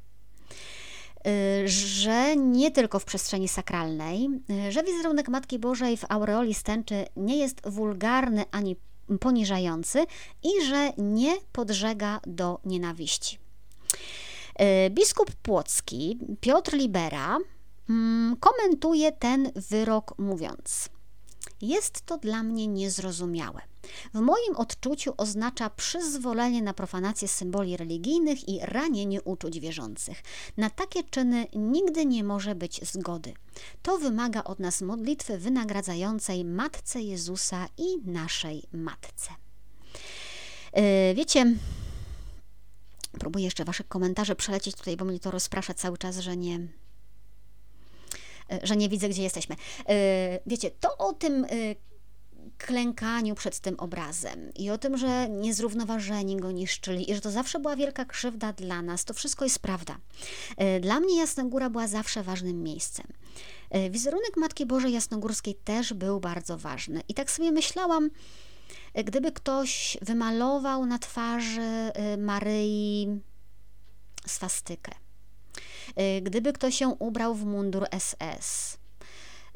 y, że nie tylko w przestrzeni sakralnej, y, że wizerunek Matki Bożej w aureoli stęczy nie jest wulgarny ani poniżający i że nie podżega do nienawiści. Y, biskup Płocki Piotr Libera mm, komentuje ten wyrok mówiąc: Jest to dla mnie niezrozumiałe. W moim odczuciu oznacza przyzwolenie na profanację symboli religijnych i ranienie uczuć wierzących. Na takie czyny nigdy nie może być zgody. To wymaga od nas modlitwy wynagradzającej Matce Jezusa i naszej Matce. Yy, wiecie, próbuję jeszcze Waszych komentarzy przelecieć tutaj, bo mnie to rozprasza cały czas, że nie, yy, że nie widzę, gdzie jesteśmy. Yy, wiecie, to o tym klękaniu przed tym obrazem i o tym, że niezrównoważeni go niszczyli i że to zawsze była wielka krzywda dla nas, to wszystko jest prawda. E, dla mnie Jasna Góra była zawsze ważnym miejscem. E, wizerunek Matki Bożej Jasnogórskiej też był bardzo ważny. I tak sobie myślałam, e, gdyby ktoś wymalował na twarzy Maryi swastykę, gdyby ktoś się ubrał w mundur SS,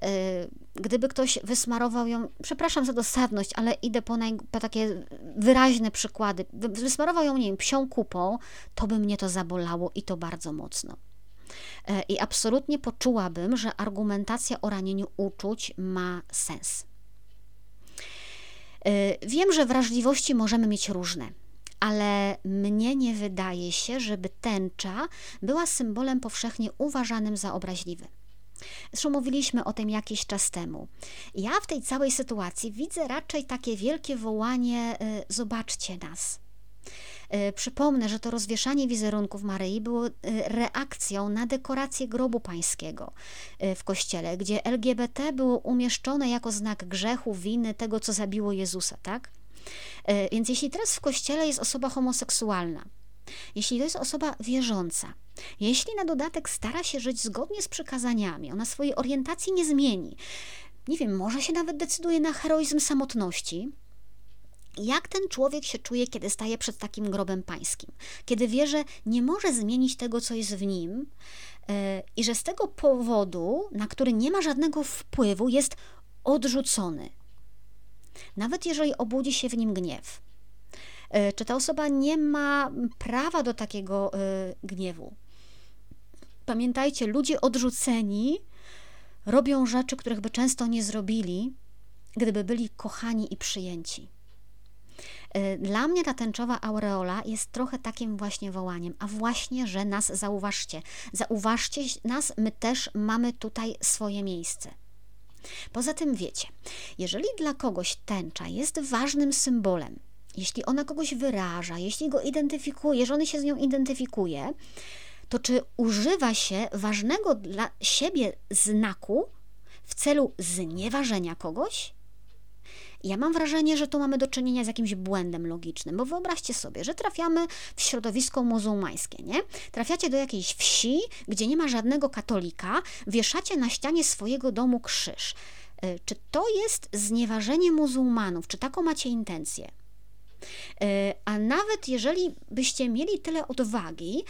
Y, gdyby ktoś wysmarował ją, przepraszam za dosadność, ale idę po, naj, po takie wyraźne przykłady, wysmarował ją, nie wiem, psią kupą, to by mnie to zabolało i to bardzo mocno. Y, I absolutnie poczułabym, że argumentacja o ranieniu uczuć ma sens. Y, wiem, że wrażliwości możemy mieć różne, ale mnie nie wydaje się, żeby tęcza była symbolem powszechnie uważanym za obraźliwy. Zresztą mówiliśmy o tym jakiś czas temu. Ja w tej całej sytuacji widzę raczej takie wielkie wołanie: y, zobaczcie nas. Y, przypomnę, że to rozwieszanie wizerunków Maryi było y, reakcją na dekorację grobu pańskiego w kościele, gdzie LGBT było umieszczone jako znak grzechu, winy, tego, co zabiło Jezusa, tak? Więc jeśli teraz w kościele jest osoba homoseksualna, jeśli to jest osoba wierząca, jeśli na dodatek stara się żyć zgodnie z przykazaniami, ona swojej orientacji nie zmieni, nie wiem, może się nawet decyduje na heroizm samotności, jak ten człowiek się czuje, kiedy staje przed takim grobem pańskim, kiedy wie, że nie może zmienić tego, co jest w nim yy, i że z tego powodu, na który nie ma żadnego wpływu, jest odrzucony. Nawet jeżeli obudzi się w nim gniew, E, czy ta osoba nie ma prawa do takiego e, gniewu? Pamiętajcie, ludzie odrzuceni robią rzeczy, których by często nie zrobili, gdyby byli kochani i przyjęci. E, dla mnie ta tęczowa aureola jest trochę takim właśnie wołaniem, a właśnie, że nas zauważcie. Zauważcie nas, my też mamy tutaj swoje miejsce. Poza tym wiecie, jeżeli dla kogoś tęcza jest ważnym symbolem, jeśli ona kogoś wyraża, jeśli go identyfikuje, że on się z nią identyfikuje, to czy używa się ważnego dla siebie znaku w celu znieważenia kogoś? Ja mam wrażenie, że tu mamy do czynienia z jakimś błędem logicznym, bo wyobraźcie sobie, że trafiamy w środowisko muzułmańskie, nie? Trafiacie do jakiejś wsi, gdzie nie ma żadnego katolika, wieszacie na ścianie swojego domu krzyż. E, czy to jest znieważenie muzułmanów? Czy taką macie intencję? E, a nawet jeżeli byście mieli tyle odwagi,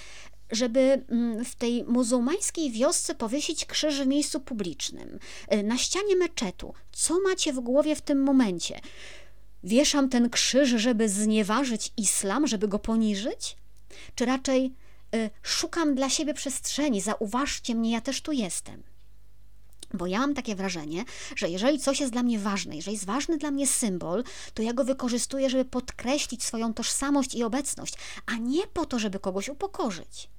żeby mm, w tej muzułmańskiej wiosce powiesić krzyż w miejscu publicznym, e, na ścianie meczetu, co macie w głowie w tym momencie? Wieszam ten krzyż, żeby znieważyć islam, żeby go poniżyć? Czy raczej y, szukam dla siebie przestrzeni, zauważcie mnie, ja też tu jestem? Bo ja mam takie wrażenie, że jeżeli coś jest dla mnie ważne, jeżeli jest ważny dla mnie symbol, to ja go wykorzystuję, żeby podkreślić swoją tożsamość i obecność, a nie po to, żeby kogoś upokorzyć.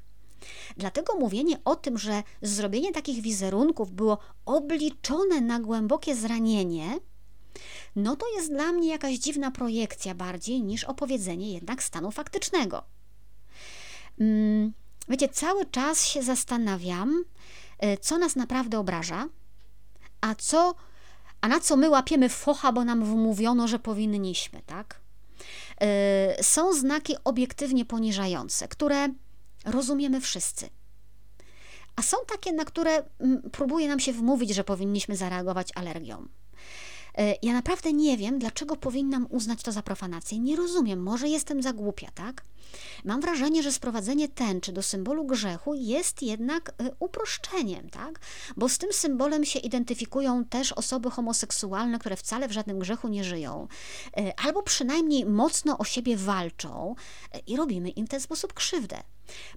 Dlatego mówienie o tym, że zrobienie takich wizerunków było obliczone na głębokie zranienie, no to jest dla mnie jakaś dziwna projekcja bardziej niż opowiedzenie jednak stanu faktycznego. Mm, wiecie, cały czas się zastanawiam, e, co nas naprawdę obraża, a co, a na co my łapiemy focha, bo nam wmówiono, że powinniśmy, tak? Yy, są znaki obiektywnie poniżające, które rozumiemy wszyscy. A są takie, na które mm, próbuje nam się wmówić, że powinniśmy zareagować alergią. E, ja naprawdę nie wiem, dlaczego powinnam uznać to za profanację. Nie rozumiem, może jestem za głupia, tak? Mam wrażenie, że sprowadzenie tęczy do symbolu grzechu jest jednak e, uproszczeniem, tak? Bo z tym symbolem się identyfikują też osoby homoseksualne, które wcale w żadnym grzechu nie żyją, e, albo przynajmniej mocno o siebie walczą i robimy im w ten sposób krzywdę.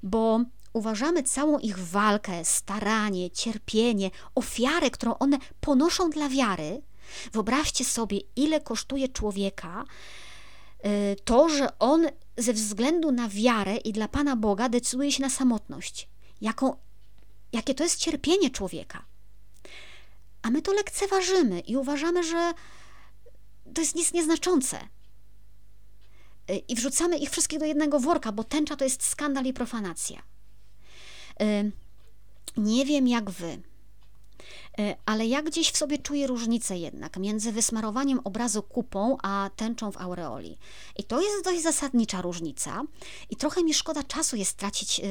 Bo uważamy całą ich walkę, staranie, cierpienie, ofiarę, którą one ponoszą dla wiary, wyobraźcie sobie, ile kosztuje człowieka y, to, że on ze względu na wiarę i dla Pana Boga decyduje się na samotność. Jaką, jakie to jest cierpienie człowieka. A my to lekceważymy i uważamy, że to jest nic nieznaczące. Y, I wrzucamy ich wszystkich do jednego worka, bo tęcza to jest skandal i profanacja. Nie wiem jak wy, ale ja gdzieś w sobie czuję różnicę jednak między wysmarowaniem obrazu kupą, a tęczą w aureoli. I to jest dość zasadnicza różnica i trochę mi szkoda czasu jest tracić, e,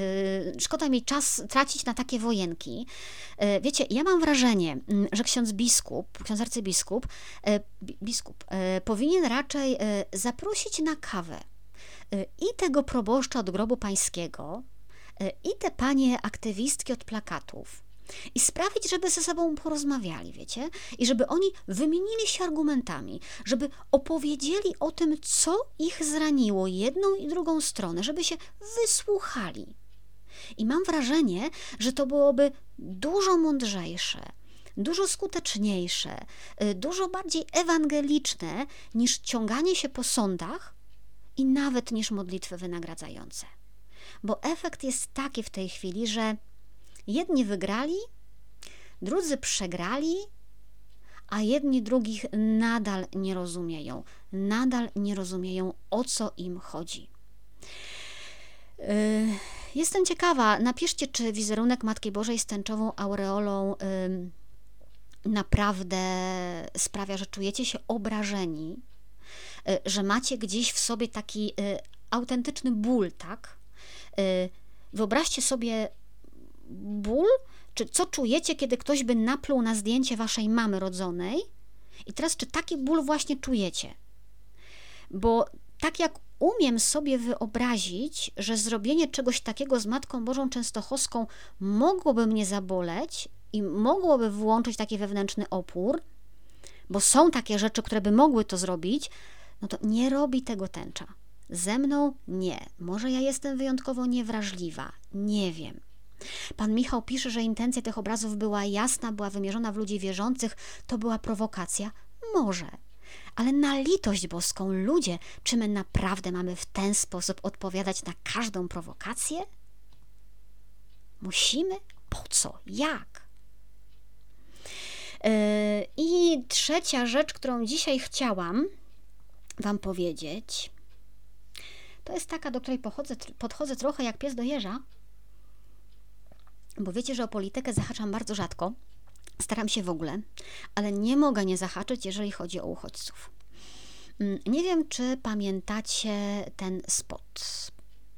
szkoda mi czas tracić na takie wojenki. E, wiecie, ja mam wrażenie, mm, że ksiądz biskup, ksiądz arcybiskup, biskup powinien raczej zaprosić na kawę i tego proboszcza od grobu pańskiego, E, i te panie aktywistki od plakatów i sprawić, żeby ze sobą porozmawiali, wiecie? I żeby oni wymienili się argumentami, żeby opowiedzieli o tym, co ich zraniło, jedną i drugą stronę, żeby się wysłuchali. I mam wrażenie, że to byłoby dużo mądrzejsze, dużo skuteczniejsze, e, dużo bardziej ewangeliczne niż ciąganie się po sądach i nawet niż modlitwy wynagradzające bo efekt jest taki w tej chwili, że jedni wygrali, drudzy przegrali, a jedni drugich nadal nie rozumieją, nadal nie rozumieją o co im chodzi. Yy, jestem ciekawa, napiszcie, czy wizerunek Matki Bożej z tęczową aureolą naprawdę sprawia, że czujecie się obrażeni, yy, że macie gdzieś w sobie taki autentyczny ból, tak? Y, wyobraźcie sobie ból, czy co czujecie, kiedy ktoś by napluł na zdjęcie waszej mamy rodzonej. I teraz, czy taki ból właśnie czujecie? Bo tak jak umiem sobie wyobrazić, że zrobienie czegoś takiego z Matką Bożą Częstochowską mogłoby mnie zaboleć i mogłoby włączyć taki wewnętrzny opór, bo są takie rzeczy, które by mogły to zrobić, no to nie robi tego tęcza. Ze mną nie. Może ja jestem wyjątkowo niewrażliwa. Nie wiem. Pan Michał pisze, że intencja tych obrazów była jasna, była wymierzona w ludzi wierzących. To była prowokacja? Może. Ale na litość boską, ludzie, czy my naprawdę mamy w ten sposób odpowiadać na każdą prowokację? Musimy? Po co? Jak? Yy, I trzecia rzecz, którą dzisiaj chciałam Wam powiedzieć, to jest taka, do której podchodzę trochę jak pies do jeża, bo wiecie, że o politykę zahaczam bardzo rzadko. Staram się w ogóle, ale nie mogę nie zahaczyć, jeżeli chodzi o uchodźców. Mm, nie wiem, czy pamiętacie ten spot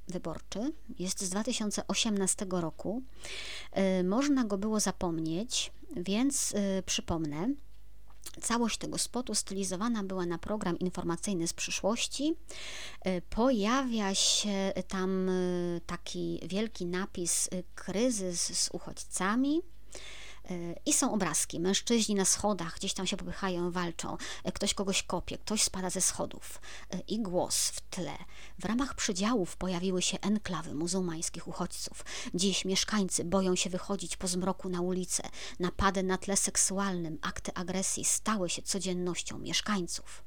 wyborczy. Jest z 2018 roku. Y, można go było zapomnieć, więc y, przypomnę. Całość tego spotu stylizowana była na program informacyjny z przyszłości. E, pojawia się tam e, taki wielki napis e, kryzys z uchodźcami. I są obrazki. Mężczyźni na schodach gdzieś tam się popychają, walczą. Ktoś kogoś kopie, ktoś spada ze schodów. I głos w tle. W ramach przydziałów pojawiły się enklawy muzułmańskich uchodźców. Dziś mieszkańcy boją się wychodzić po zmroku na ulicę. Napady na tle seksualnym, akty agresji stały się codziennością mieszkańców.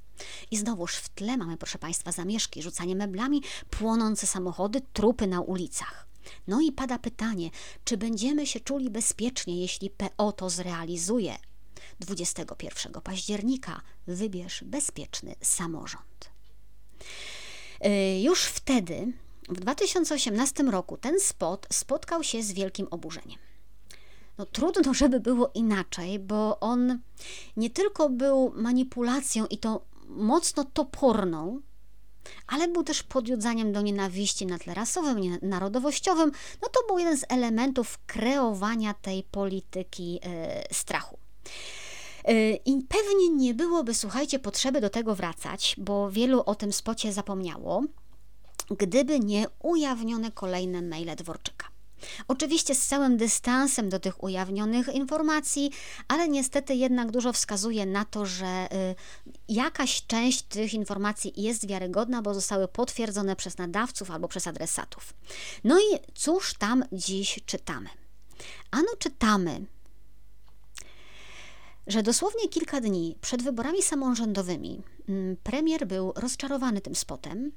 I znowuż w tle mamy, proszę Państwa, zamieszki, rzucanie meblami, płonące samochody, trupy na ulicach. No i pada pytanie, czy będziemy się czuli bezpiecznie, jeśli PO to zrealizuje? 21 października wybierz bezpieczny samorząd. Y, już wtedy, w 2018 roku, ten spot spotkał się z wielkim oburzeniem. No, trudno, żeby było inaczej, bo on nie tylko był manipulacją i to mocno toporną, ale był też podjudzaniem do nienawiści na tle rasowym, narodowościowym. No to był jeden z elementów kreowania tej polityki e, strachu. E, I pewnie nie nie byłoby, słuchajcie, potrzeby do tego wracać, bo wielu o tym spocie zapomniało, gdyby nie ujawnione kolejne maile Dworczyka. Oczywiście z całym dystansem do tych ujawnionych informacji, ale niestety jednak dużo wskazuje na to, że y, jakaś część tych informacji jest wiarygodna, bo zostały potwierdzone przez nadawców albo przez adresatów. No i cóż tam dziś czytamy? Ano czytamy, że dosłownie kilka dni przed wyborami samorządowymi mm, premier był rozczarowany tym spotem,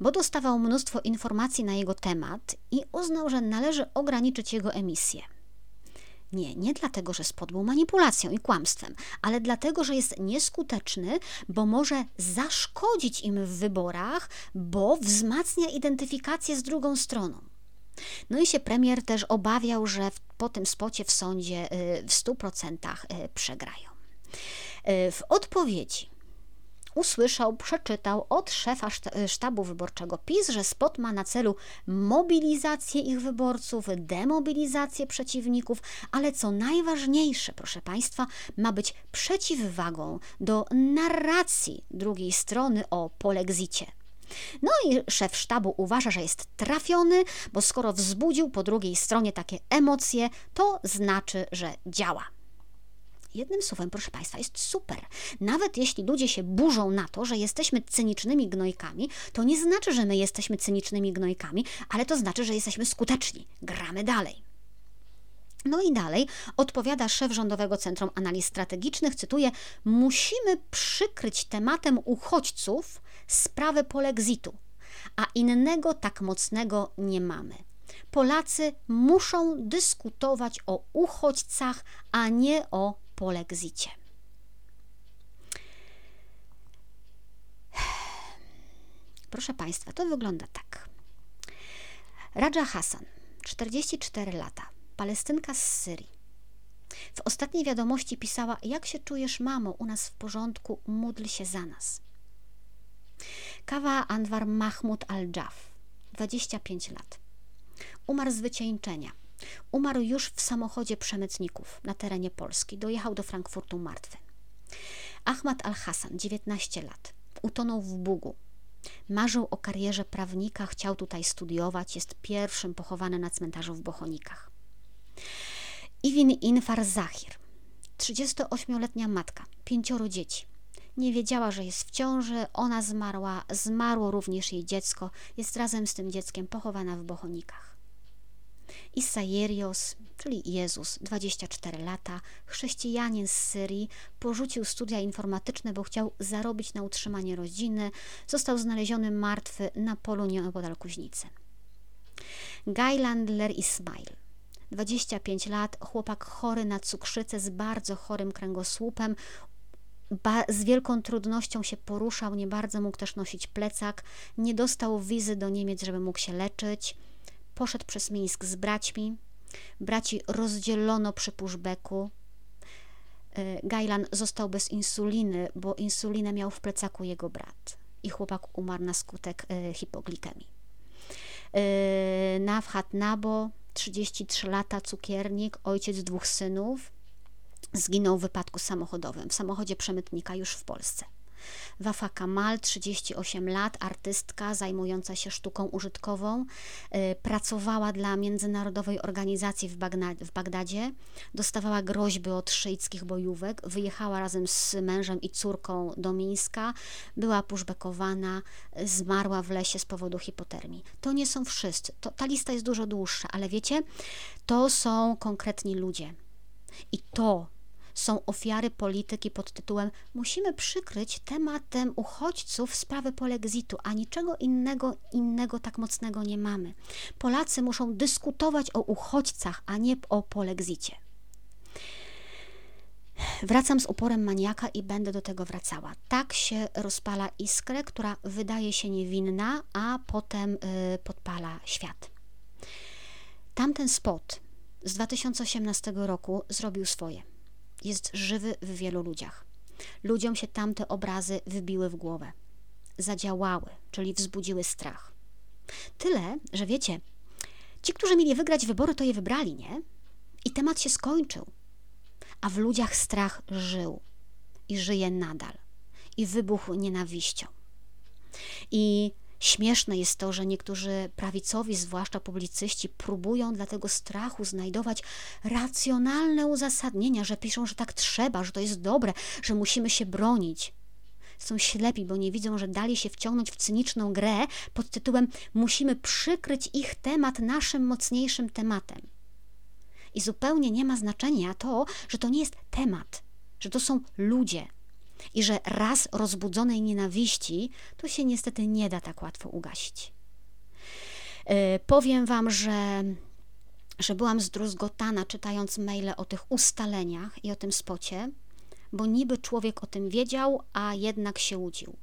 bo dostawał mnóstwo informacji na jego temat i uznał, że należy ograniczyć jego emisję. Nie, nie dlatego, że spot był manipulacją i kłamstwem, ale dlatego, że jest nieskuteczny, bo może zaszkodzić im w wyborach, bo wzmacnia identyfikację z drugą stroną. No i się premier też obawiał, że po tym spocie w sądzie y, w 100% y, przegrają. Y, w odpowiedzi usłyszał, przeczytał od szefa sztabu wyborczego PiS, że spot ma na celu mobilizację ich wyborców, demobilizację przeciwników, ale co najważniejsze, proszę Państwa, ma być przeciwwagą do narracji drugiej strony o polexicie. No i szef sztabu uważa, że jest trafiony, bo skoro wzbudził po drugiej stronie takie emocje, to znaczy, że działa. Jednym słowem, proszę Państwa, jest super. Nawet jeśli ludzie się burzą na to, że jesteśmy cynicznymi gnojkami, to nie znaczy, że my jesteśmy cynicznymi gnojkami, ale to znaczy, że jesteśmy skuteczni. Gramy dalej. No i dalej odpowiada szef Rządowego Centrum Analiz Strategicznych, cytuję: Musimy przykryć tematem uchodźców sprawę polexitu, a innego tak mocnego nie mamy. Polacy muszą dyskutować o uchodźcach, a nie o polexicie. Proszę Państwa, to wygląda tak. Raja Hassan, 44 lata, Palestynka z Syrii. W ostatniej wiadomości pisała: Jak się czujesz, mamo? U nas w porządku, módl się za nas. Kawa Anwar Mahmud al-Jaf, 25 lat. Umarł z wycieńczenia. Umarł już w samochodzie przemytników na terenie Polski. Dojechał do Frankfurtu martwy. Ahmad al-Hassan, 19 lat. Utonął w Bugu. Marzył o karierze prawnika, chciał tutaj studiować, jest pierwszym pochowany na cmentarzu w Bochonikach. Iwin Infar Zahir, 38-letnia matka, pięcioro dzieci. Nie wiedziała, że jest w ciąży, ona zmarła, zmarło również jej dziecko, jest razem z tym dzieckiem pochowana w Bochonikach. Isaierios, czyli Jezus, 24 lata, chrześcijanin z Syrii, porzucił studia informatyczne, bo chciał zarobić na utrzymanie rodziny, został znaleziony martwy na polu nieopodal Kuźnicy. Gajlandler Ismail, 25 lat, chłopak chory na cukrzycę z bardzo chorym kręgosłupem, z wielką trudnością się poruszał, nie bardzo mógł też nosić plecak, nie dostał wizy do Niemiec, żeby mógł się leczyć. Poszedł przez Mińsk z braćmi. Braci rozdzielono przy pushbacku. E, Gajlan został bez insuliny, bo insulinę miał w plecaku jego brat i chłopak umarł na skutek e, hipoglikemii. E, Nawhat Nabo, 33 lata, cukiernik, ojciec dwóch synów, zginął w wypadku samochodowym w samochodzie przemytnika już w Polsce. Wafa Kamal, 38 lat, artystka zajmująca się sztuką użytkową, y, pracowała dla międzynarodowej organizacji w, Bagdadzie, dostawała groźby od szyickich bojówek, wyjechała razem z mężem i córką do Mińska, była pushbackowana, zmarła w lesie z powodu hipotermii. To nie są wszyscy, to, ta lista jest dużo dłuższa, ale wiecie, to są konkretni ludzie. I to są ofiary polityki pod tytułem Musimy przykryć tematem uchodźców sprawy polexitu, a niczego innego, innego tak mocnego nie mamy. Polacy muszą dyskutować o uchodźcach, a nie o polexicie. Wracam z uporem maniaka i będę do tego wracała. Tak się rozpala iskrę, która wydaje się niewinna, a potem y, podpala świat. Tamten spot z 2018 roku zrobił swoje jest żywy w wielu ludziach. Ludziom się tamte obrazy wybiły w głowę. Zadziałały, czyli wzbudziły strach. Tyle, że wiecie, ci, którzy mieli wygrać wybory, to je wybrali, nie? I temat się skończył. A w ludziach strach żył. i żyje nadal. I wybuchł nienawiścią. I Śmieszne jest to, że niektórzy prawicowi, zwłaszcza publicyści, próbują dla tego strachu znajdować racjonalne uzasadnienia, że piszą, że tak trzeba, że to jest dobre, że musimy się bronić. Są ślepi, bo nie widzą, że dali się wciągnąć w cyniczną grę pod tytułem Musimy przykryć ich temat naszym mocniejszym tematem. I zupełnie nie ma znaczenia to, że to nie jest temat, że to są ludzie, i że raz rozbudzonej nienawiści to się niestety nie da tak łatwo ugasić. Yy, powiem Wam, że, że byłam zdruzgotana czytając maile o tych ustaleniach i o tym spocie, bo niby człowiek o tym wiedział, a jednak się łudził.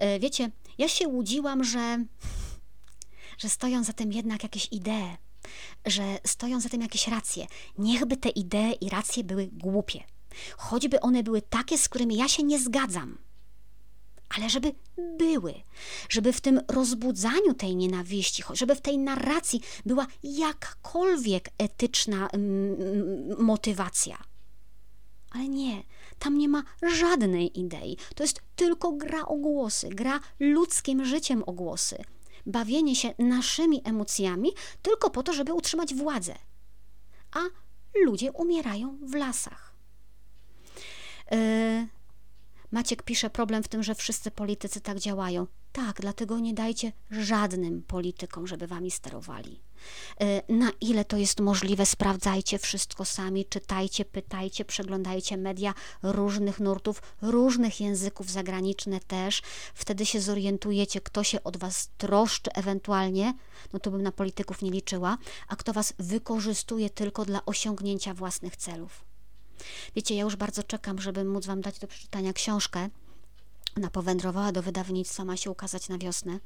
Yy, wiecie, ja się łudziłam, że, że stoją za tym jednak jakieś idee, że stoją za tym jakieś racje. Niechby te idee i racje były głupie choćby one były takie, z którymi ja się nie zgadzam, ale żeby były, żeby w tym rozbudzaniu tej nienawiści, żeby w tej narracji była jakakolwiek etyczna mm, motywacja. Ale nie, tam nie ma żadnej idei. To jest tylko gra o głosy, gra ludzkim życiem o głosy. Bawienie się naszymi emocjami tylko po to, żeby utrzymać władzę. A ludzie umierają w lasach. Yy, Maciek pisze, problem w tym, że wszyscy politycy tak działają. Tak, dlatego nie dajcie żadnym politykom, żeby wami sterowali. Yy, na ile to jest możliwe, sprawdzajcie wszystko sami, czytajcie, pytajcie, przeglądajcie media różnych nurtów, różnych języków, zagraniczne też. Wtedy się zorientujecie, kto się od was troszczy ewentualnie, no to bym na polityków nie liczyła, a kto was wykorzystuje tylko dla osiągnięcia własnych celów. Wiecie, ja już bardzo czekam, żeby móc Wam dać do przeczytania książkę. Ona powędrowała do wydawnictwa, ma się ukazać na wiosnę.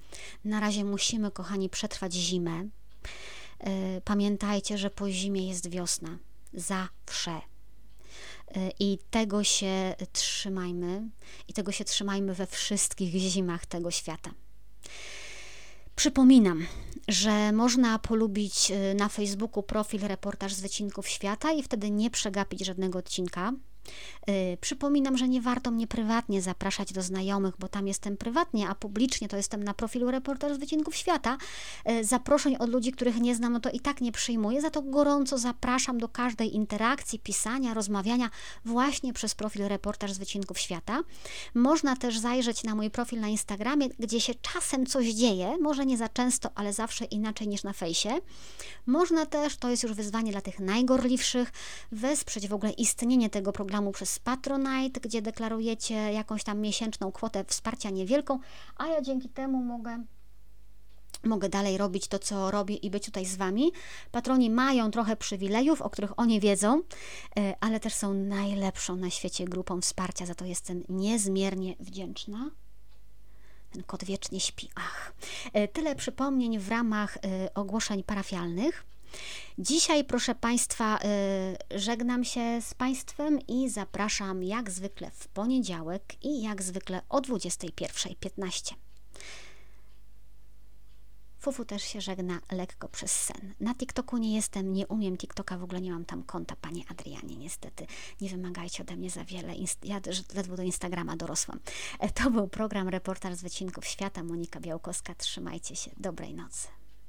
Na razie musimy, kochani, przetrwać zimę. E, pamiętajcie, że po zimie jest wiosna. Zawsze. E, I tego się trzymajmy, i tego się trzymajmy we wszystkich zimach tego świata. Przypominam, że można polubić y, na Facebooku profil Reportaż z Wycinków Świata i wtedy nie przegapić żadnego odcinka. Y, przypominam, że nie warto mnie prywatnie zapraszać do znajomych, bo tam jestem prywatnie, a publicznie to jestem na profilu Reportaż z Wycinków Świata. Y, zaproszeń od ludzi, których nie znam, no to i tak nie przyjmuję, za to gorąco zapraszam do każdej interakcji, pisania, rozmawiania właśnie przez profil Reportaż z Wycinków Świata. Można też zajrzeć na mój profil na Instagramie, gdzie się czasem coś dzieje, może nie za często, ale zawsze inaczej niż na fejsie. Można też, to jest już wyzwanie dla tych najgorliwszych, wesprzeć w ogóle istnienie tego programu programu przez Patronite, gdzie deklarujecie jakąś tam miesięczną kwotę wsparcia niewielką, a ja dzięki temu mogę mogę dalej robić to, co robię i być tutaj z Wami. Patroni mają trochę przywilejów, o których oni wiedzą, e, ale też są najlepszą na świecie grupą wsparcia, za to jestem niezmiernie wdzięczna. Ten kot wiecznie śpi. Ach. E, tyle przypomnień w ramach e, ogłoszeń parafialnych. Dzisiaj, proszę Państwa, y, żegnam się z Państwem i zapraszam jak zwykle w poniedziałek i jak zwykle o 21.15. Fufu też się żegna lekko przez sen. Na TikToku nie jestem, nie umiem TikToka, w ogóle nie mam tam konta, Panie Adrianie, niestety. Nie wymagajcie ode mnie za wiele. Ja ledwo do Instagrama dorosłam. E, to był program Reportaż z Wycinków Świata. Monika Białkowska. Trzymajcie się. Dobrej nocy.